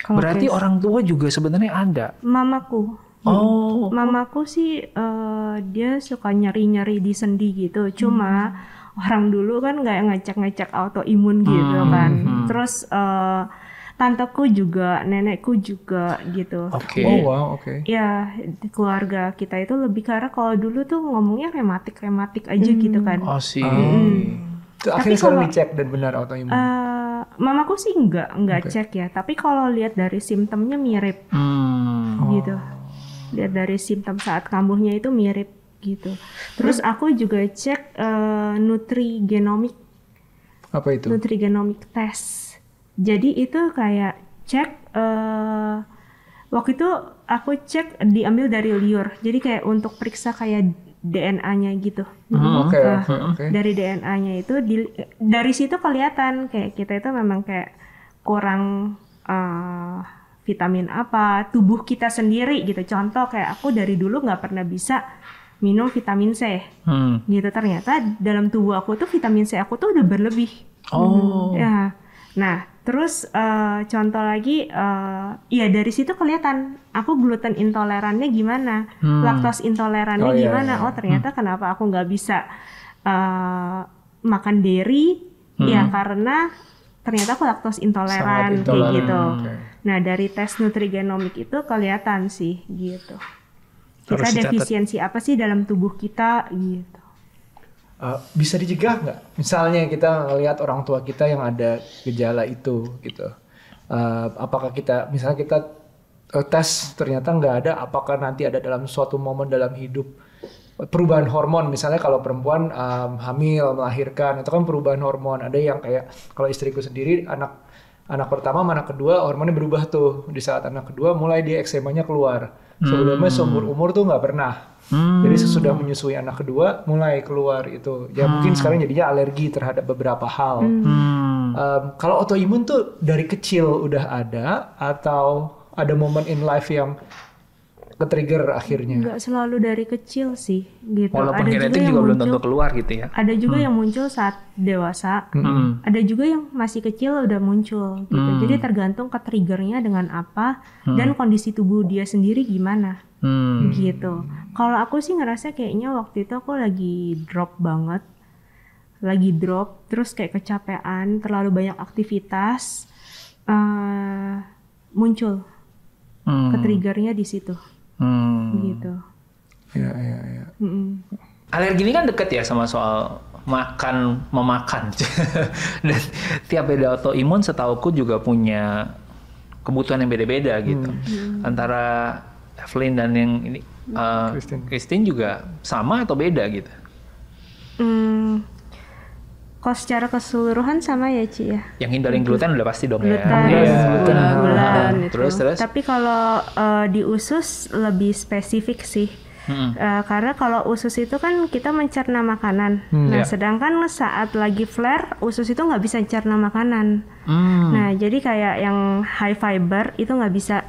Kalau Berarti orang tua juga sebenarnya ada. mamaku, Oh, mamaku sih eh, dia suka nyeri-nyeri di sendi gitu. Cuma orang dulu kan nggak ngecek-ngecek autoimun gitu kan. Terus eh, tanteku juga, nenekku juga gitu. oke. Oh wow, oke. Ya, di keluarga kita itu lebih karena kalau dulu tuh ngomongnya rematik-rematik aja gitu kan. Oh sih. Itu akhirnya sekarang dicek dan benar autoimun. Eh, mamaku sih enggak, enggak cek ya. Tapi kalau lihat dari simptomnya mirip Hmm. gitu. Lihat dari simptom saat kambuhnya itu mirip gitu. Terus aku juga cek eh, nutrigenomik, Apa itu? nutrigenomik test. Jadi itu kayak cek eh waktu itu aku cek diambil dari liur. Jadi kayak untuk periksa kayak DNA-nya gitu. Oke, Nah, oke, oke. Dari DNA-nya itu di- dari situ kelihatan kayak kita itu memang kayak kurang eh, vitamin apa tubuh kita sendiri gitu. Contoh kayak aku dari dulu nggak pernah bisa minum vitamin C Hmm. gitu ternyata dalam tubuh aku tuh vitamin C aku tuh udah berlebih Oh. ya nah terus eh, contoh lagi eh, ya dari situ kelihatan aku gluten intolerannya gimana Hmm. laktos intolerannya Oh, iya, gimana iya. oh ternyata kenapa aku nggak bisa eh, makan dairy ya karena ternyata aku laktos intoleran Sangat kayak intoleran. gitu Oke. nah dari tes nutrigenomik itu kelihatan sih gitu kita Harus dicatat. defisiensi apa sih dalam tubuh kita gitu Uh, bisa dicegah nggak? Misalnya kita ngelihat orang tua kita yang ada gejala itu gitu. Uh, apakah kita misalnya kita uh, tes ternyata nggak ada, apakah nanti ada dalam suatu momen dalam hidup perubahan hormon? Misalnya kalau perempuan um, hamil melahirkan itu kan perubahan hormon. Ada yang kayak kalau istriku sendiri anak anak pertama anak kedua hormonnya berubah tuh. Di saat anak kedua mulai dia eksemanya keluar. Sebelumnya seumur umur tuh nggak pernah Hmm. jadi sesudah menyusui anak kedua mulai keluar itu. Ya mungkin sekarang jadinya alergi terhadap beberapa hal. Hmm. Um, kalau autoimun tuh dari kecil udah ada atau ada momen in life yang ke-trigger akhirnya. nggak selalu dari kecil sih gitu Walaupun ada juga genetik yang juga belum muncul tentu keluar gitu ya. ada juga yang muncul saat dewasa Hmm. ada juga yang masih kecil udah muncul gitu jadi tergantung ke triggernya dengan apa dan kondisi tubuh dia sendiri gimana Hmm. gitu kalau aku sih ngerasa kayaknya waktu itu aku lagi drop banget lagi drop terus kayak kecapean terlalu banyak aktivitas eh muncul Hmm. ke triggernya di situ Hmm. gitu Ya, ya, ya. Mm-mm. Alergi ini kan deket ya sama soal makan memakan dan tiap beda autoimun setauku juga punya kebutuhan yang beda-beda gitu antara Evelyn dan yang ini uh, Christine. Christine juga sama atau beda gitu Hmm, kalau secara keseluruhan sama ya Ci ya. yang hindarin gluten udah pasti dong ya Gluten, Iya. gula, gula, Ah, gitu. terus terus Tapi kalau eh, di usus lebih spesifik sih. Mm-mm. Eh, karena kalau usus itu kan kita mencerna makanan. Iya. Nah, sedangkan saat lagi flare, usus itu nggak bisa cerna makanan. Hmm, Nah, jadi kayak yang high fiber itu nggak bisa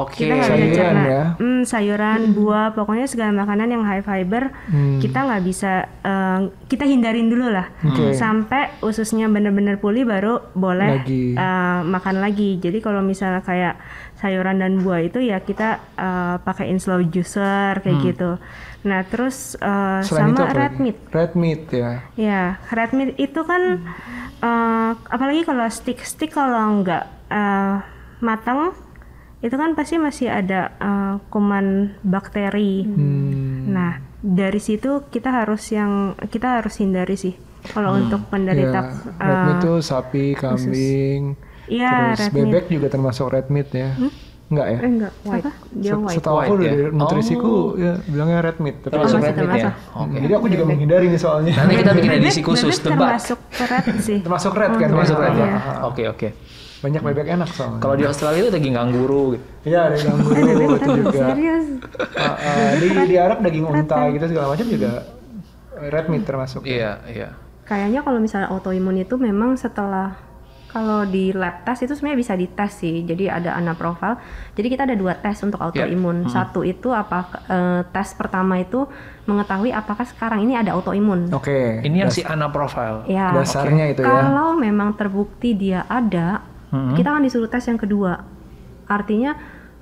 oke kita nggak bisa Sayuran cerna. ya? Hmm, sayuran, buah, pokoknya segala makanan yang high fiber Hmm. kita nggak bisa eh, kita hindarin dulu lah Oke. sampai ususnya benar-benar pulih baru boleh Lagi. eh, makan lagi. Jadi kalau misalnya kayak sayuran dan buah itu ya kita eh, pakein slow juicer kayak gitu. Nah terus eh, Selain itu sama red lagi? meat. Red meat ya. Ya, red meat itu kan eh, apalagi kalau stick-stick kalau nggak eh, matang itu kan pasti masih ada eh, kuman bakteri. Hmm. Nah, dari situ kita harus yang kita harus hindari sih. Kalau untuk penderita Ya, red meat eh, tuh sapi, kambing, Iya, terus red meat. bebek juga termasuk red meat ya. Enggak ya? eh enggak, apa? Dia Set- white. Setahu aku White ya? dari nutrisiku ya bilangnya red meat. Tapi termasuk Termasuk, red meat ya termasuk. oke Jadi aku juga menghindari nih soalnya. nanti kita bikin Bebek- edisi khusus bebek debat termasuk red sih. Termasuk red kan? termasuk ya? red ya Ah, ah. oke oke Banyak bebek enak soalnya. kalau di Australia itu daging kanguru gitu Iya, Eh, bebek itu juga. serius. Ah, ah, di di Arab daging unta gitu segala macam juga red meat termasuk. iya iya Kayaknya kalau misalnya autoimun itu memang setelah kalau di lab test itu sebenarnya bisa dites sih. Jadi ada anaprofil. Jadi kita ada dua tes untuk autoimun. Satu itu apa eh, tes pertama itu mengetahui apakah sekarang ini ada autoimun. Oke. ini yang si Ana profile Ya. dasarnya itu ya. Kalau memang terbukti dia ada, Mhm. kita akan disuruh tes yang kedua. Artinya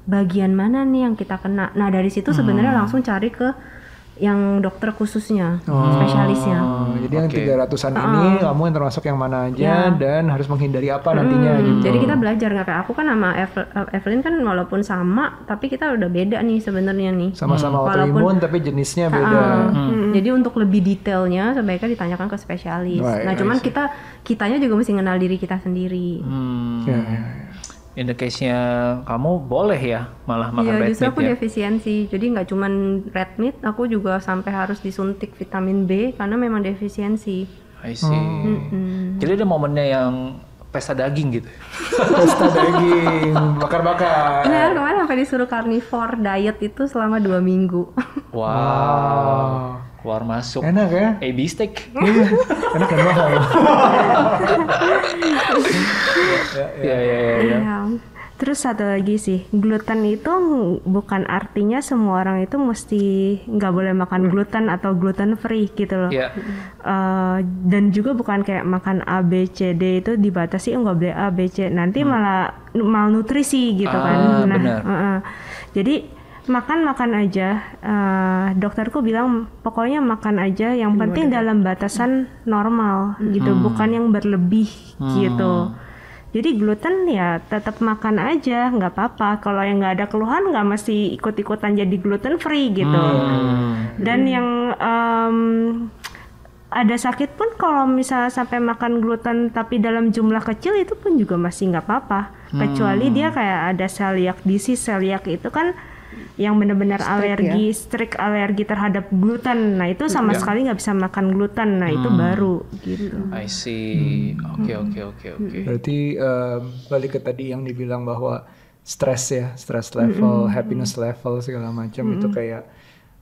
bagian mana nih yang kita kena. Nah dari situ sebenarnya Hmm. langsung cari ke yang dokter khususnya, Oh, spesialisnya. jadi yang Oke. tiga ratusan ini kamu yang termasuk yang mana aja dan harus menghindari apa nantinya Hmm, gitu. Jadi kita belajar nggak kayak aku kan sama Eve- Evelyn kan walaupun sama, tapi kita udah beda nih sebenarnya nih. sama-sama Walaupun- autoimun tapi jenisnya beda. Ah, Hmm. Jadi untuk lebih detailnya sebaiknya ditanyakan ke spesialis. Right, nah cuman kita kitanya juga mesti kenal diri kita sendiri. Hmm. Ya, ya, ya. In the case-nya kamu boleh ya malah makan Iya red justru meat aku ya. defisiensi. Jadi nggak cuman red meat, aku juga sampai harus disuntik vitamin B karena memang defisiensi. I see. Mm-mm. Jadi ada momennya yang pesta daging gitu. Pesta daging, bakar-bakar. Iya kemarin sampai disuruh carnivore diet itu selama dua minggu. Wow. Keluar masuk. Enak ya? AB steak. Iya, enak dan mahal. Iya iya iya. iya. Iya. Terus satu lagi sih, gluten itu bukan artinya semua orang itu mesti nggak boleh makan gluten atau gluten free gitu loh. Iya. Eh, dan juga bukan kayak makan A B C D itu dibatasi oh, nggak boleh A B C nanti malah malnutrisi gitu Ah, kan. Nah, benar. Heeh. Jadi makan makan aja. Eh, dokterku bilang pokoknya makan aja. Yang penting dalam batasan normal gitu, bukan yang berlebih gitu. Jadi gluten ya tetap makan aja, nggak apa-apa. Kalau yang nggak ada keluhan nggak mesti ikut-ikutan jadi gluten free gitu. Dan yang em, ada sakit pun kalau misalnya sampai makan gluten tapi dalam jumlah kecil itu pun juga masih nggak apa-apa. Kecuali dia kayak ada celiac disease, celiac itu kan yang benar-benar alergi, strict alergi terhadap gluten. Nah itu sama sekali nggak bisa makan gluten. Nah itu baru gitu. I see. Oke oke oke oke. Berarti em, balik ke tadi yang dibilang bahwa stres ya, stress level, happiness level segala macam itu kayak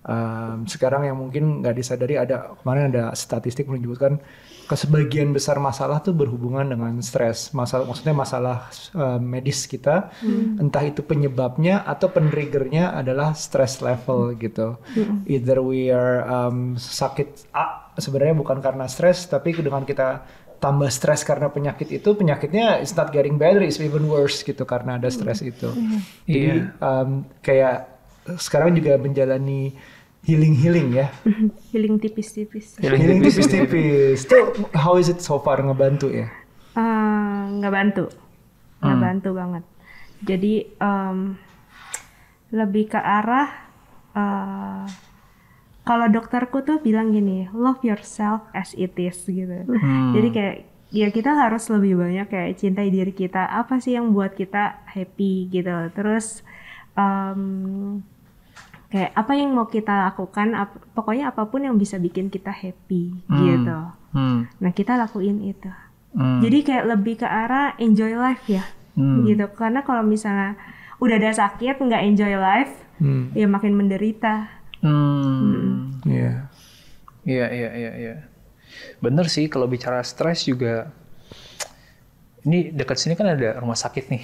em, sekarang yang mungkin nggak disadari ada kemarin ada statistik menunjukkan ke sebagian besar masalah tuh berhubungan dengan stres. Masalah maksudnya masalah em, medis kita, entah itu penyebabnya atau pentriggernya adalah stress level gitu. Either we are em, sakit A sebenarnya bukan karena stres, tapi dengan kita tambah stres karena penyakit itu penyakitnya it's not getting better it's even worse gitu karena ada stres itu. Jadi um, kayak sekarang juga menjalani healing healing ya Healing tipis-tipis. healing tipis-tipis itu how is it so far ngebantu ya Eh, nggak bantu, nggak bantu banget. Jadi em, lebih ke arah eh, kalau dokterku tuh bilang gini, love yourself as it is gitu. Jadi kayak ya kita harus lebih banyak kayak cintai diri kita. Apa sih yang buat kita happy gitu. Terus em, kayak apa yang mau kita lakukan, ap- pokoknya apa pun yang bisa bikin kita happy gitu. Hmm. Nah kita lakuin itu. Hmm. Jadi kayak lebih ke arah enjoy life ya, Hmm. gitu. Karena kalau misalnya udah ada sakit nggak enjoy life, hmm. ya makin menderita. Hmm. Iya. Iya iya iya iya. Bener sih kalau bicara stres juga. Ini dekat sini kan ada rumah sakit nih.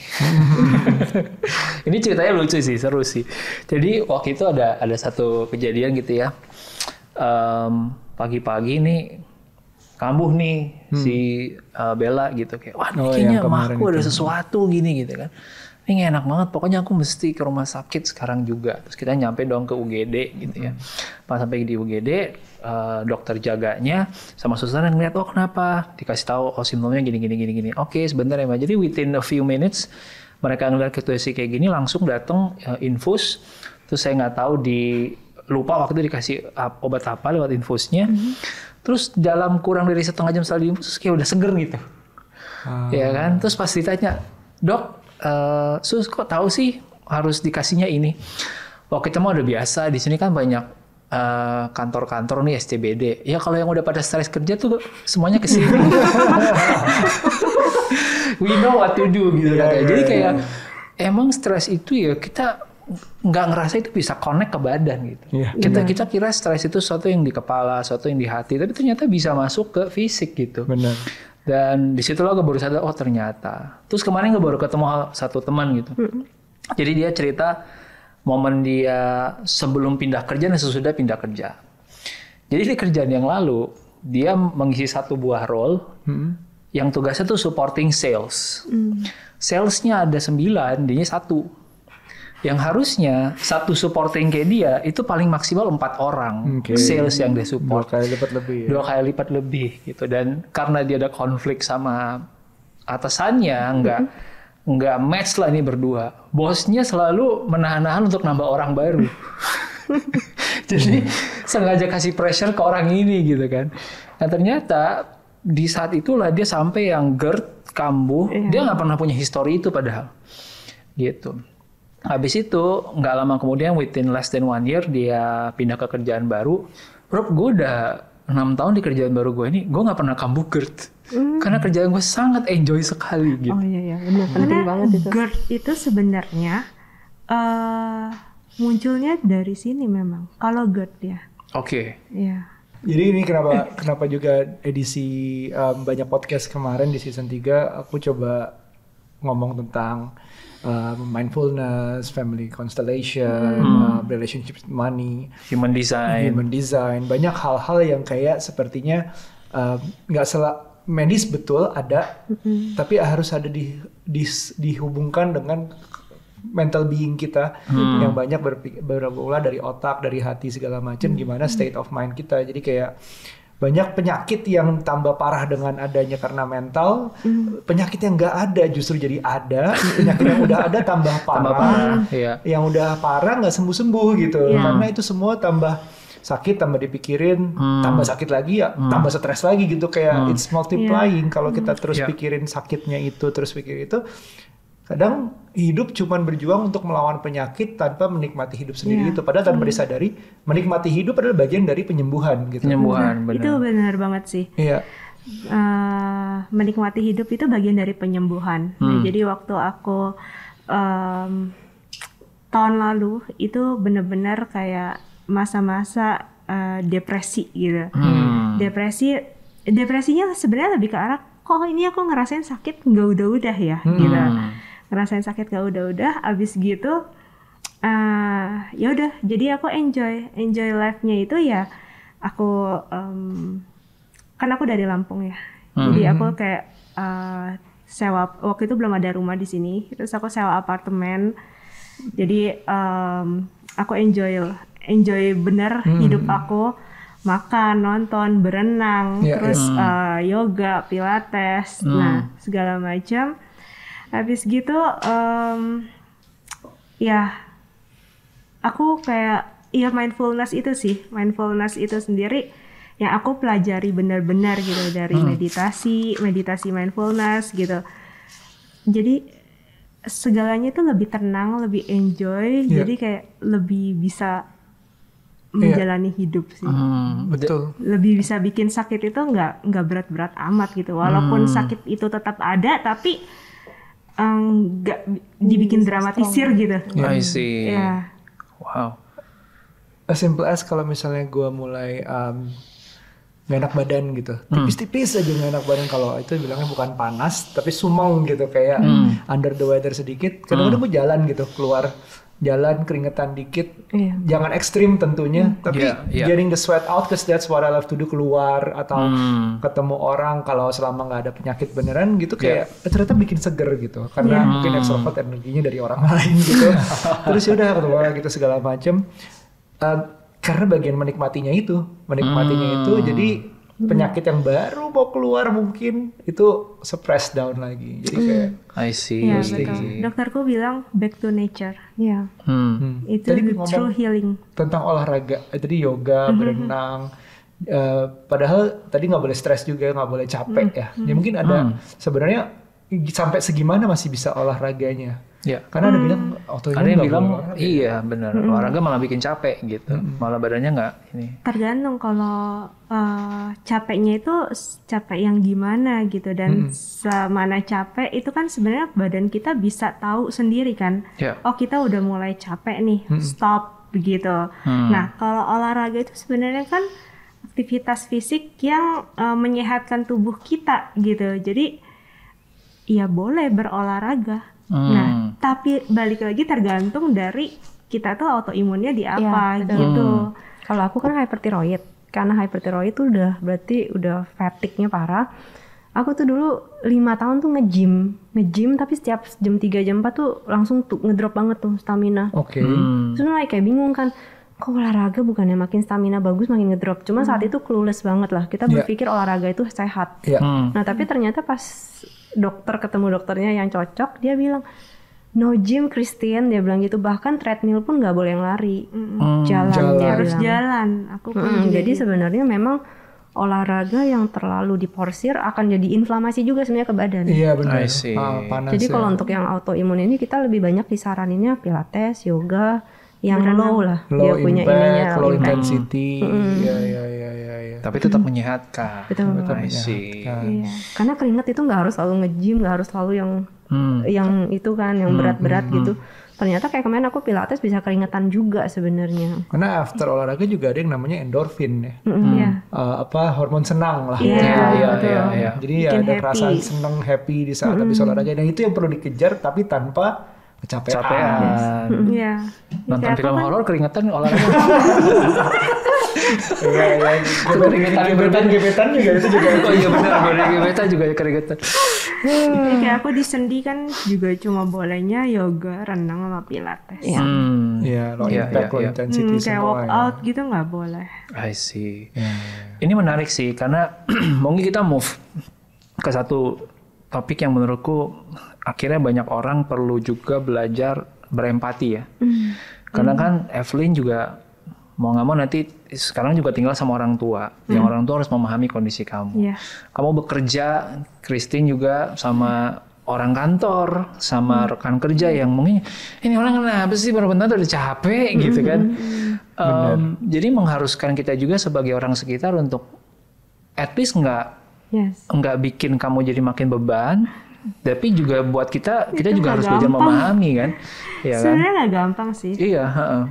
ini ceritanya lucu sih, seru sih. Jadi waktu itu ada ada satu kejadian gitu ya. Em, pagi-pagi nih kambuh nih si uh, Bella gitu kayak wah Oh, kayaknya emakku ada itu. sesuatu gini gitu kan. Ini enak banget, pokoknya aku mesti ke rumah sakit sekarang juga. Terus kita nyampe dong ke UGD gitu ya. Pas sampai di UGD, eh, dokter jaganya sama susternya ngeliat, oh kenapa? Dikasih tahu, oh simptomnya gini, gini, gini, gini. Oke, sebentar ya Mbak. Jadi within a few minutes, mereka ngeliat situasi kayak gini, langsung datang eh, infus. Terus saya nggak tahu di lupa waktu itu dikasih obat apa lewat infusnya. Terus dalam kurang dari setengah jam setelah diinfus, kayak udah seger gitu. Ah. Ya kan? Terus pas ditanya, dok, eh, sus kok tahu sih harus dikasihnya ini? Wah kita mah udah biasa, di sini kan banyak eh, kantor-kantor nih SCBD. Ya kalau yang udah pada stres kerja tuh semuanya ke sini. We know what to do gitu Iya, katanya. Jadi iya. kayak emang stres itu ya kita nggak ngerasa itu bisa connect ke badan gitu. Iya. Kita kita kira stres itu sesuatu yang di kepala, sesuatu yang di hati, tapi ternyata bisa masuk ke fisik gitu. benar Dan di situ gue baru sadar, oh ternyata. Terus kemarin gue baru ketemu satu teman gitu. Jadi dia cerita momen dia sebelum pindah kerja dan sesudah pindah kerja. Jadi di kerjaan yang lalu, dia mengisi satu buah role yang tugasnya tuh supporting sales. Salesnya ada sembilan, dia satu. Yang harusnya satu supporting kayak dia itu paling maksimal empat orang Oke. sales yang dia dua support kali lipat lebih ya. Dua kali lipat lebih gitu. Dan karena dia ada konflik sama atasannya nggak nggak match lah ini berdua. Bosnya selalu menahan-nahan untuk nambah orang baru. Jadi sengaja kasih pressure ke orang ini gitu kan. Nah ternyata di saat itulah dia sampai yang GERD kambuh dia nggak pernah punya histori itu padahal. Gitu habis itu nggak lama kemudian within less than one year dia pindah ke kerjaan baru. Rob gue udah enam tahun di kerjaan baru gue ini gue nggak pernah kambuh GERD karena kerjaan gue sangat enjoy sekali gitu. Oh iya iya. Benar penting banget itu. GERD itu sebenarnya eh munculnya dari sini memang. Kalau GERD ya, oke. Ya. Jadi ini kenapa kenapa juga edisi um, banyak podcast kemarin di season 3 aku coba ngomong tentang uh, mindfulness, family constellation, Hmm. uh, relationship with money, Human design. human design, banyak hal-hal yang kayak sepertinya uh, nggak salah medis betul ada, tapi harus ada di, di- dihubungkan dengan mental being kita yang banyak berpik- berolah dari otak, dari hati segala macam, gimana state of mind kita. Jadi kayak banyak penyakit yang tambah parah dengan adanya karena mental, penyakit yang nggak ada justru jadi ada, penyakit yang udah ada tambah parah, Tambah parah, iya. yang udah parah nggak sembuh sembuh gitu, Iya. karena itu semua tambah sakit, tambah dipikirin, Hmm. tambah sakit lagi ya, tambah stres lagi gitu. Kayak it's multiplying kalau kita terus Iya. pikirin sakitnya itu, terus pikir itu, kadang hidup cuman berjuang untuk melawan penyakit tanpa menikmati hidup sendiri Iya. itu, padahal tanpa disadari menikmati hidup adalah bagian dari penyembuhan gitu. Penyembuhan, benar. Itu benar banget sih. Iya. Eh, menikmati hidup itu bagian dari penyembuhan. Nah, Hmm. jadi waktu aku em, tahun lalu itu benar-benar kayak masa-masa eh, depresi gitu. Hmm. Depresi, depresinya sebenarnya lebih ke arah kok ini aku ngerasain sakit nggak udah-udah ya gitu. Hmm. Ngerasain sakit nggak udah-udah, abis gitu eh ya udah jadi aku enjoy enjoy life-nya itu ya aku em, kan aku dari Lampung ya. Jadi aku kayak eh, sewa waktu itu belum ada rumah di sini terus aku sewa apartemen. Jadi em, aku enjoy enjoy bener hidup aku. Makan nonton berenang Iya, terus eh, yoga pilates nah segala macam habis gitu em, ya aku kayak ya mindfulness itu sih mindfulness itu sendiri yang aku pelajari benar-benar gitu dari meditasi meditasi mindfulness gitu jadi segalanya tuh lebih tenang lebih enjoy Iya. jadi kayak lebih bisa menjalani hidup sih Hmm. Betul. lebih bisa bikin sakit itu nggak nggak berat-berat amat gitu walaupun Hmm. sakit itu tetap ada tapi nggak dibikin dramatisir gitu I see. ya Wow. As simple as kalau misalnya gue mulai um, nggak enak badan gitu, Hmm. tipis-tipis aja nggak enak badan kalau itu bilangnya bukan panas tapi sumeng gitu kayak Hmm. under the weather sedikit. Kadang-kadang gue jalan gitu keluar jalan keringetan dikit, Iya. jangan ekstrim tentunya, tapi Iya, iya. getting the sweat out cause that's what I love to do keluar atau Hmm. ketemu orang kalau selama nggak ada penyakit beneran gitu Iya. kayak eh, ternyata bikin seger gitu karena Iya. mungkin extrovert energinya dari orang lain gitu terus ya udah ketemu orang gitu segala macem Eh, karena bagian menikmatinya itu menikmatinya Hmm. itu jadi penyakit yang baru mau keluar mungkin itu suppress down lagi jadi kayak I see. Iya Pasti betul. sih. Dokterku bilang back to nature. ya Hmm. hmm. Itu Tadi true healing. tentang olahraga eh, tadi yoga Mm-hmm. berenang eh, padahal tadi nggak boleh stres juga nggak boleh capek Mm-hmm. ya ya mungkin ada Hmm. sebenarnya sampai segimana masih bisa olahraganya Ya. karena ada Mm. bilang autoimun Ada yang bilang olahraga. iya benar olahraga malah bikin capek gitu, malah badannya nggak ini. Tergantung kalau eh, capeknya itu capek yang gimana gitu dan semana capek itu kan sebenarnya badan kita bisa tahu sendiri kan. Ya. Oh kita udah mulai capek nih, stop begitu. Hmm. Nah kalau olahraga itu sebenarnya kan aktivitas fisik yang eh, menyehatkan tubuh kita gitu. Jadi ya boleh berolahraga. Hmm. Nah tapi balik lagi tergantung dari kita tuh autoimunnya di apa Iya, betul. gitu. Kalau aku kan hyperthyroid, karena hyperthyroid itu udah berarti udah fatigue-nya parah. Aku tuh dulu lima tahun tuh nge-gym, nge-gym tapi setiap jam 3 jam 4 tuh langsung tuh ngedrop banget tuh stamina. oke Hmm. Terus mulai kayak bingung kan, kok olahraga bukannya makin stamina bagus makin ngedrop. Cuma saat itu clueless banget lah. Kita Iya. berpikir olahraga itu sehat. ya Hmm. Nah tapi ternyata pas dokter ketemu dokternya yang cocok, dia bilang no gym Christian dia bilang gitu. Bahkan treadmill pun nggak boleh yang lari, Hmm. jalan, Jalan. dia harus bilang. jalan. Aku pun Mm, juga jadi gitu. sebenarnya memang olahraga yang terlalu diporsir akan jadi inflamasi juga sebenarnya ke badan. iya benar. Ah, panas Jadi ya. kalau untuk yang autoimun ini kita lebih banyak disaraninnya pilates, yoga, yang low lah low dia punya impact, ininya low impact. intensity ya ya ya ya ya Tapi tetap menyehatkan. Betul. I see. Iya. Karena keringat itu nggak harus selalu nge-gym, nggak harus selalu yang Hmm. yang itu kan, yang berat-berat gitu. Ternyata kayak kemarin aku pilates bisa keringetan juga sebenarnya. karena after olahraga juga ada yang namanya endorfin ya Iya. Eh, apa hormon senang lah Iya, Iya, iya, betul. iya, iya. Jadi Bikin ada happy. perasaan seneng happy di saat habis olahraga dan itu yang perlu dikejar tapi tanpa kecapean. capean. Iya. Nonton Kayak film kan- horor keringetan olahraga. Iya, iya. keringetan, Gebetan, gebetan juga itu juga. oh iya benar, kita juga keringetan. Jadi kayak aku di sendi kan juga cuma bolehnya yoga, renang sama pilates. Iya. Hmm. Iya, low Iya, impact, iya, low iya. intensity Hmm, kayak semua. workout gitu nggak boleh. I see. Ya. Ini menarik sih karena mungkin kita move ke satu topik yang menurutku akhirnya banyak orang perlu juga belajar berempati ya. Karena kan Evelyn juga mau nggak mau nanti sekarang juga tinggal sama orang tua. Yang orang tua harus memahami kondisi kamu. Iya. Kamu bekerja, Christine juga sama orang kantor, sama rekan kerja yang mungkin ini orang kenapa sih baru bentar udah capek gitu kan. Em, jadi mengharuskan kita juga sebagai orang sekitar untuk at least nggak Yes. nggak bikin kamu jadi makin beban, tapi juga buat kita kita Itu juga harus belajar gampang. memahami kan, ya kan? Sebenarnya nggak gampang sih. Iya, heeh.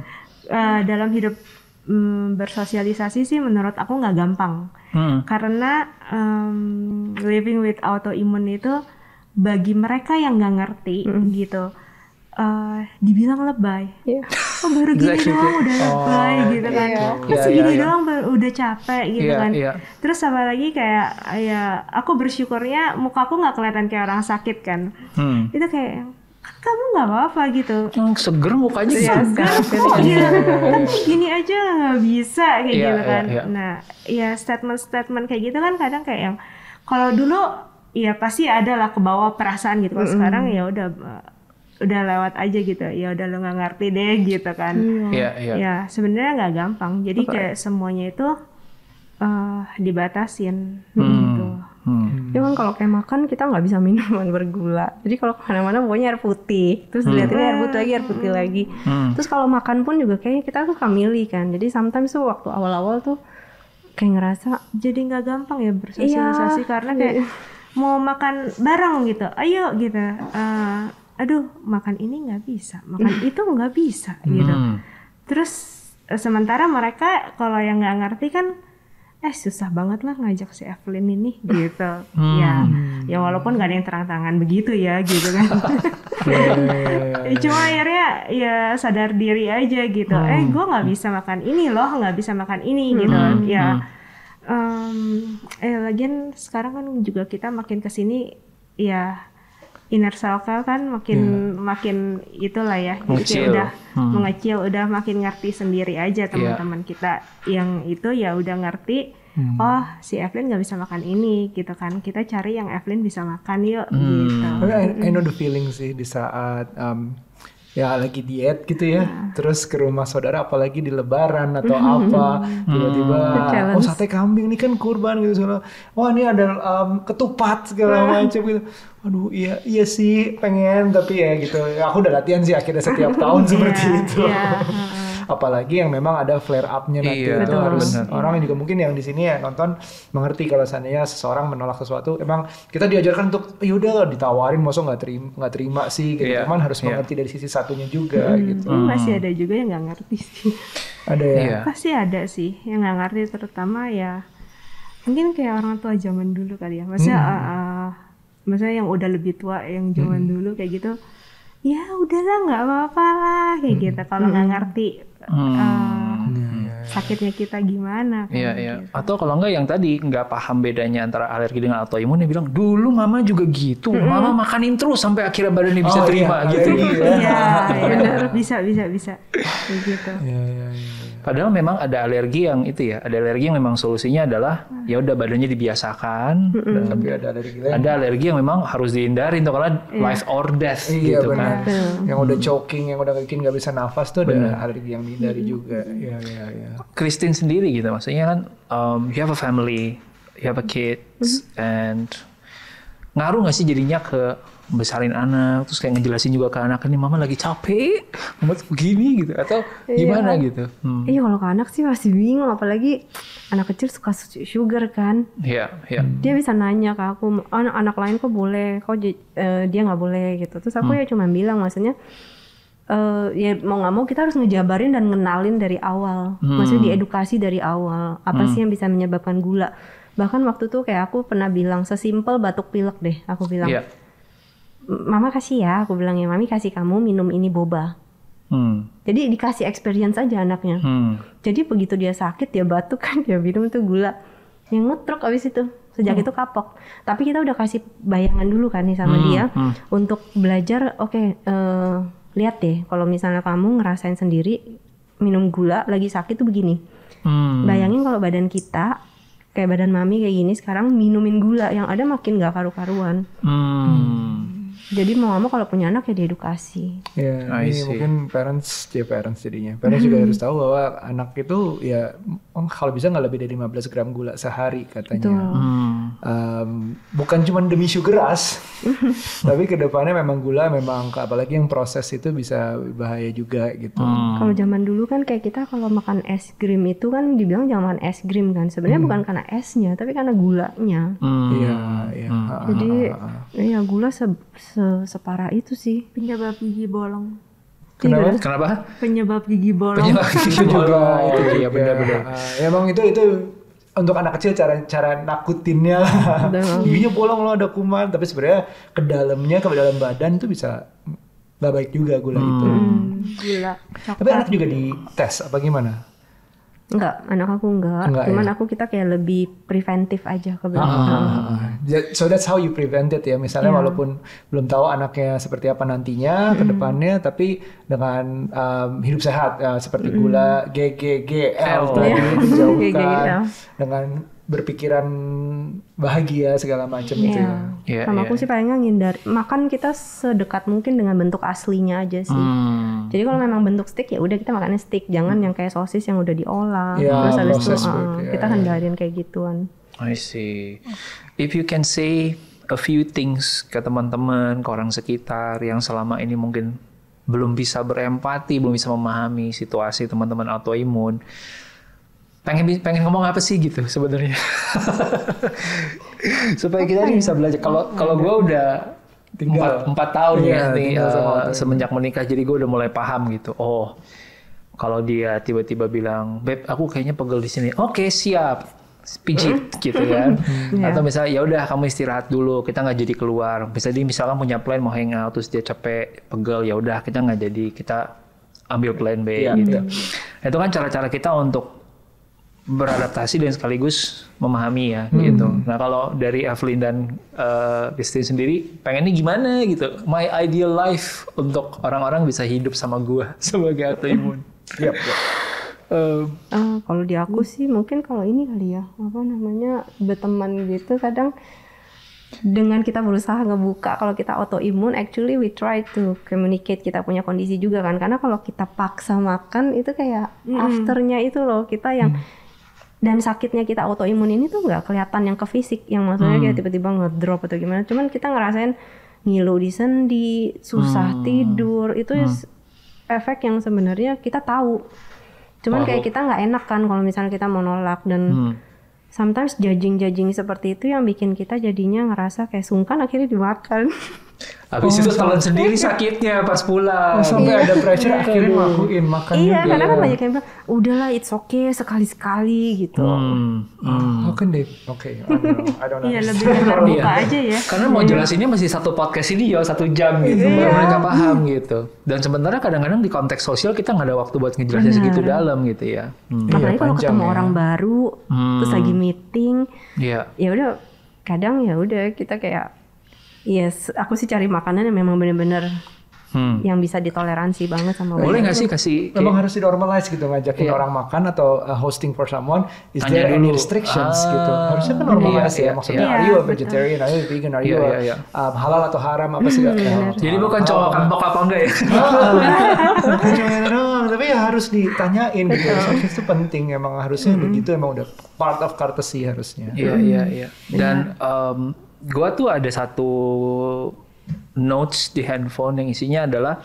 Eh, dalam hidup mm, bersosialisasi sih menurut aku nggak gampang. Hmm. Karena em, living with autoimmune itu bagi mereka yang nggak ngerti gitu, eh, dibilang lebay. Iya. Oh baru gini Exactly. doang udah lebay gitu kan. Iya. Kok Iya, segini iya, iya. doang baru udah capek gitu Iya, kan. iya. Terus apalagi kayak ya aku bersyukurnya muka aku nggak kelihatan kayak orang sakit kan. Hmm. Itu kayak kan kamu nggak apa-apa gitu. Yang seger mukanya Iya, gitu. sekarang Oh, gitu. Tapi gini aja nggak bisa kayak Iya, gitu kan. iya, iya. Nah, ya statement-statement kayak gitu kan kadang kayak yang kalau dulu ya pasti ada lah ke bawah perasaan gitu. Kalau sekarang ya udah udah lewat aja gitu. Ya udah lo nggak ngerti deh gitu kan. Iya, iya. Ya sebenarnya nggak gampang. Jadi kayak semuanya itu eh dibatasin gitu. Hmm. Cuman kalau kayak makan kita nggak bisa minuman bergula. Jadi kalau ke mana-mana pokoknya air putih. Terus dilihatin air putih lagi, air putih lagi. Hmm. Terus kalau makan pun juga kayaknya kita tuh milih kan. Jadi sometimes tuh waktu awal-awal tuh kayak ngerasa Jadi nggak gampang ya bersosialisasi Iya. karena kayak mau makan bareng gitu. Ayo gitu. Eh, aduh makan ini nggak bisa, makan itu nggak bisa gitu. Hmm. Terus eh, sementara mereka kalau yang nggak ngerti kan eh susah banget lah ngajak si Evelyn ini gitu. Ya, ya walaupun gak ada yang terang-terangan begitu ya gitu kan. Ya, Cuma akhirnya ya sadar diri aja gitu. Eh gue nggak bisa makan ini loh, nggak bisa makan ini gitu. Ya. em, eh lagian sekarang kan juga kita makin ke sini ya inner circle kan makin makin itulah ya. Jadi Mengecil. udah Hmm. mengecil udah makin ngerti sendiri aja teman-teman kita yang itu ya udah ngerti oh si Evelyn nggak bisa makan ini gitu kan. Kita cari yang Evelyn bisa makan yuk gitu. Tapi I, I know the feeling sih di saat um, ya lagi diet gitu ya, terus ke rumah saudara apalagi di lebaran atau apa, tiba-tiba oh sate kambing nih kan kurban gitu segala, wah ini ada um, ketupat segala macam gitu, aduh iya iya sih pengen tapi ya gitu, aku udah latihan sih akhirnya setiap tahun seperti Iya, itu. iya, Apalagi yang memang ada flare up-nya nanti Iya, itu betul, harus benar. orang yang juga mungkin yang di sini ya nonton mengerti kalau seandainya seseorang menolak sesuatu emang kita diajarkan untuk yaudah ditawarin masa nggak terima nggak terima sih gitu Iya, cuman harus iya. mengerti dari sisi satunya juga gitu Tapi masih ada juga yang nggak ngerti sih ada ya Iya. pasti ada sih yang nggak ngerti terutama ya mungkin kayak orang tua zaman dulu kali ya maksudnya Hmm. uh, uh, maksudnya yang udah lebih tua yang zaman Hmm. dulu kayak gitu ya udahlah nggak apa-apa lah kayak Hmm. gitu kalau nggak ngerti uh, Iya, sakitnya kita gimana kan, Iya, iya. gitu. Atau kalau enggak yang tadi nggak paham bedanya antara alergi dengan autoimun dia bilang, "Dulu mama juga gitu. Mama makanin terus sampai akhirnya badannya bisa Oh, terima iya, gitu." ya. iya iya. bisa bisa bisa kayak gitu Iya, iya, iya. Padahal memang ada alergi yang itu ya, ada alergi yang memang solusinya adalah ya udah badannya dibiasakan. Dan tapi ada alergi lain. ada alergi yang memang harus dihindari tuh karena life or death iya gitu benar. Kan. yang udah choking yang udah bikin nggak bisa nafas tuh ada alergi yang dihindari juga. Iya iya iya. Christine sendiri gitu maksudnya kan um, you have a family, you have a kids and ngaruh nggak sih jadinya ke besarin anak terus kayak ngejelasin juga ke anak ini mama lagi capek mama tuh begini gitu atau gimana gitu hmm. Iya kalau ke anak sih masih bingung apalagi anak kecil suka su- sugar kan. Iya, iya. Dia bisa nanya ke aku anak-anak lain kok boleh, kok eh, dia nggak boleh gitu. Terus aku ya cuma bilang maksudnya eh, ya mau nggak mau kita harus ngejabarin dan ngenalin dari awal. Maksudnya diedukasi dari awal. Apa sih yang bisa menyebabkan gula? Bahkan waktu tuh kayak aku pernah bilang sesimpel batuk pilek deh. Aku bilang Iya. Mama kasih ya aku bilang ya mami kasih kamu minum ini boba Hmm. jadi dikasih experience aja anaknya Hmm. jadi begitu dia sakit dia batuk kan dia minum tuh gula yang ngetruk abis itu sejak itu kapok tapi kita udah kasih bayangan dulu kan nih sama Hmm, dia hmm. untuk belajar oke eh, lihat deh kalau misalnya kamu ngerasain sendiri minum gula lagi sakit tuh begini Hmm. bayangin kalau badan kita kayak badan mami kayak gini sekarang minumin gula yang ada makin gak karu-karuan Hmm. Jadi mau nggak mau kalau punya anak ya diedukasi Ya, I ini see. mungkin parents, ya parents jadinya. Parents juga harus tahu bahwa anak itu ya oh, kalau bisa nggak lebih dari 15 gram gula sehari katanya. Hmm. Um, bukan cuma demi sugar rush, tapi ke depannya memang gula memang apalagi yang proses itu bisa bahaya juga gitu. Hmm. Kalau zaman dulu kan kayak kita kalau makan es krim itu kan dibilang jangan makan es krim kan. Sebenarnya bukan karena esnya, tapi karena gulanya. Hmm. Iya, iya. Ah, ah, Jadi ah, ah. ya gula se, se- separah itu sih. Penyebab gigi bolong. Kenapa? Kenapa? Penyebab gigi bolong. Penyebab itu juga itu iya juga. benar-benar. Ya emang itu itu untuk anak kecil cara cara nakutinnya giginya bolong lo ada kuman tapi sebenarnya ke dalamnya ke dalam badan itu bisa nggak baik juga gula itu Hmm. Gula. tapi anak juga dites apa gimana Enggak, anak aku enggak. Enggak, Cuman ya? aku kita kayak lebih preventif aja ke Ah, belakang. ah, ah. Ja- so that's how you prevent it ya misalnya walaupun belum tahu anaknya seperti apa nantinya ke depannya tapi dengan um, hidup sehat ya, seperti gula GGGL tadi Iya. dijauhkan dengan berpikiran bahagia segala macam gitu Iya. ya Iya, Sama iya, aku sih paling ngindar makan kita sedekat mungkin dengan bentuk aslinya aja sih. Hmm. Jadi kalau memang bentuk steak ya udah kita makannya steak, jangan yang kayak sosis yang udah diolah. Ya, Terus habis itu processed uh, food, ya, kita hindarin kayak gituan. I see. If you can say a few things ke teman-teman, ke orang sekitar yang selama ini mungkin belum bisa berempati, belum bisa memahami situasi teman-teman autoimun, pengen pengen ngomong apa sih gitu sebenarnya. Supaya kita ini bisa belajar. Kalau kalau gue udah Tinggal. empat, empat tahun Iya, ya nih autoimun. semenjak menikah jadi gue udah mulai paham gitu. Oh kalau dia tiba-tiba bilang beb aku kayaknya pegel di sini. Oke siap. Pijit gitu kan atau misalnya ya udah kamu istirahat dulu kita nggak jadi keluar. Bisa dia misalkan punya plan mau hangout terus dia capek pegel ya udah kita nggak jadi kita ambil plan B Iya, gitu. Itu kan cara-cara kita untuk beradaptasi dan sekaligus memahami ya gitu. Nah kalau dari Evelyn dan uh, Christine sendiri pengennya gimana gitu? My ideal life untuk orang-orang bisa hidup sama gua sebagai autoimun. Yap, yap. Eh, Ah, kalau di aku sih mungkin kalau ini kali ya apa namanya berteman gitu kadang dengan kita berusaha ngebuka kalau kita autoimun actually we try to communicate kita punya kondisi juga kan karena kalau kita paksa makan itu kayak afternya itu loh kita yang dan sakitnya kita autoimun ini tuh nggak kelihatan yang ke fisik yang maksudnya kayak tiba-tiba ngedrop atau gimana. Cuman kita ngerasain ngilu di sendi susah tidur. Itu is- efek yang sebenarnya kita tahu. Cuman kayak kita nggak enak kan kalau misalnya kita mau nolak. Dan hmm. sometimes judging-judging seperti itu yang bikin kita jadinya ngerasa kayak sungkan akhirnya dimakan Habis itu telan sendiri sakitnya pas pulang. Oh, sampai ada pressure akhirnya ngelakuin makan iya juga karena kan banyak yang bilang udahlah it's okay sekali-sekali gitu Hmm, hmm. How can they? Oke, I don't know. I don't know. Iya lebih terbuka aja ya. Karena mau jelasinnya masih satu podcast ini ya satu jam gitu baru mereka paham gitu. Dan sementara kadang-kadang di konteks sosial kita nggak ada waktu buat ngejelasin segitu dalam gitu ya. Hmm. apalagi kalau panjang ketemu ya. orang baru terus lagi meeting Iya. ya udah kadang ya udah kita kayak yes aku sih cari makanan yang memang bener-bener Hmm. yang bisa ditoleransi banget sama Boleh nggak sih kasih Memang harus dinormalize gitu ngajakin Iya. orang makan atau uh, hosting for someone. Is Tanya there any dulu. Ah, Ah, gitu? Harusnya kan normalize iya, ya. Maksudnya iya. are you a Iya, vegetarian, are you a vegan, are you Iya, a, iya, iya. um, halal atau haram apa sih? Ya, Jadi bukan cowok kapok apa enggak ya? Bukan itu doang, tapi ya harus ditanyain gitu. Soalnya itu penting emang harusnya begitu emang udah part of courtesy harusnya. Iya iya iya. Dan em, gua tuh ada satu notes di handphone yang isinya adalah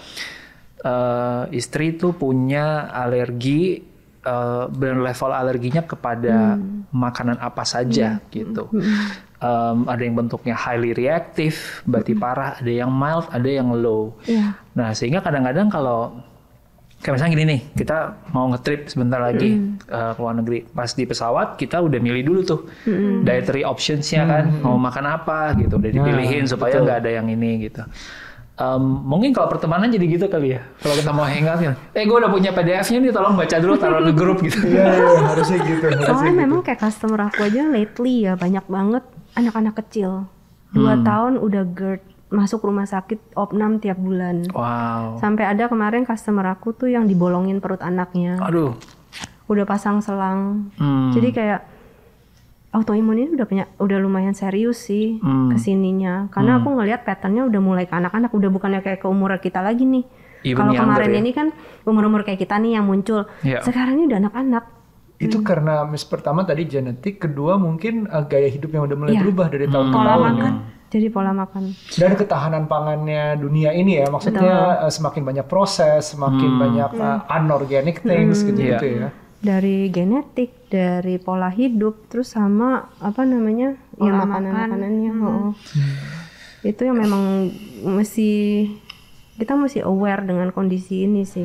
eh, istri tuh punya alergi eh, dan level alerginya kepada makanan apa saja gitu. Em, ada yang bentuknya highly reactive, berarti parah. Ada yang mild, ada yang low. Iya. Nah, sehingga kadang-kadang kalau kayak misalnya gini nih, kita mau nge-trip sebentar lagi eh, ke luar negeri. Pas di pesawat kita udah milih dulu tuh dietary options-nya kan, mau makan apa gitu, udah dipilihin supaya nggak ada yang ini gitu. Em, mungkin kalau pertemanan jadi gitu kali ya. Kalau kita mau hangout ya, eh gue udah punya PDF-nya nih, tolong baca dulu taruh di grup gitu. Iya, iya, harusnya gitu. harusnya Soalnya gitu. memang kayak customer aku aja lately ya banyak banget anak-anak kecil. Dua tahun udah GERD masuk rumah sakit opnam tiap bulan. Wow. Sampai ada kemarin customer aku tuh yang dibolongin perut anaknya. Aduh. Udah pasang selang. Hmm. Jadi kayak autoimun ini udah punya udah lumayan serius sih Hmm. ke sininya. Karena aku ngelihat patternnya udah mulai ke anak-anak, udah bukannya kayak ke umuran kita lagi nih. Kalau kemarin ya. ini kan umur-umur kayak kita nih yang muncul. Iya. Sekarang ini udah anak-anak. Itu karena mis pertama tadi genetik, kedua mungkin uh, gaya hidup yang udah mulai Iya. berubah dari tahun ke Pola tahun. makan. ya. Jadi pola makan. Dan ketahanan pangannya dunia ini ya, maksudnya uh, semakin banyak proses, semakin banyak uh, unorganic things gitu-gitu Iya. ya. dari genetik, dari pola hidup, terus sama apa namanya ya Pola makanan makan. makanannya. oh. Itu yang memang mesti kita mesti aware dengan kondisi ini sih.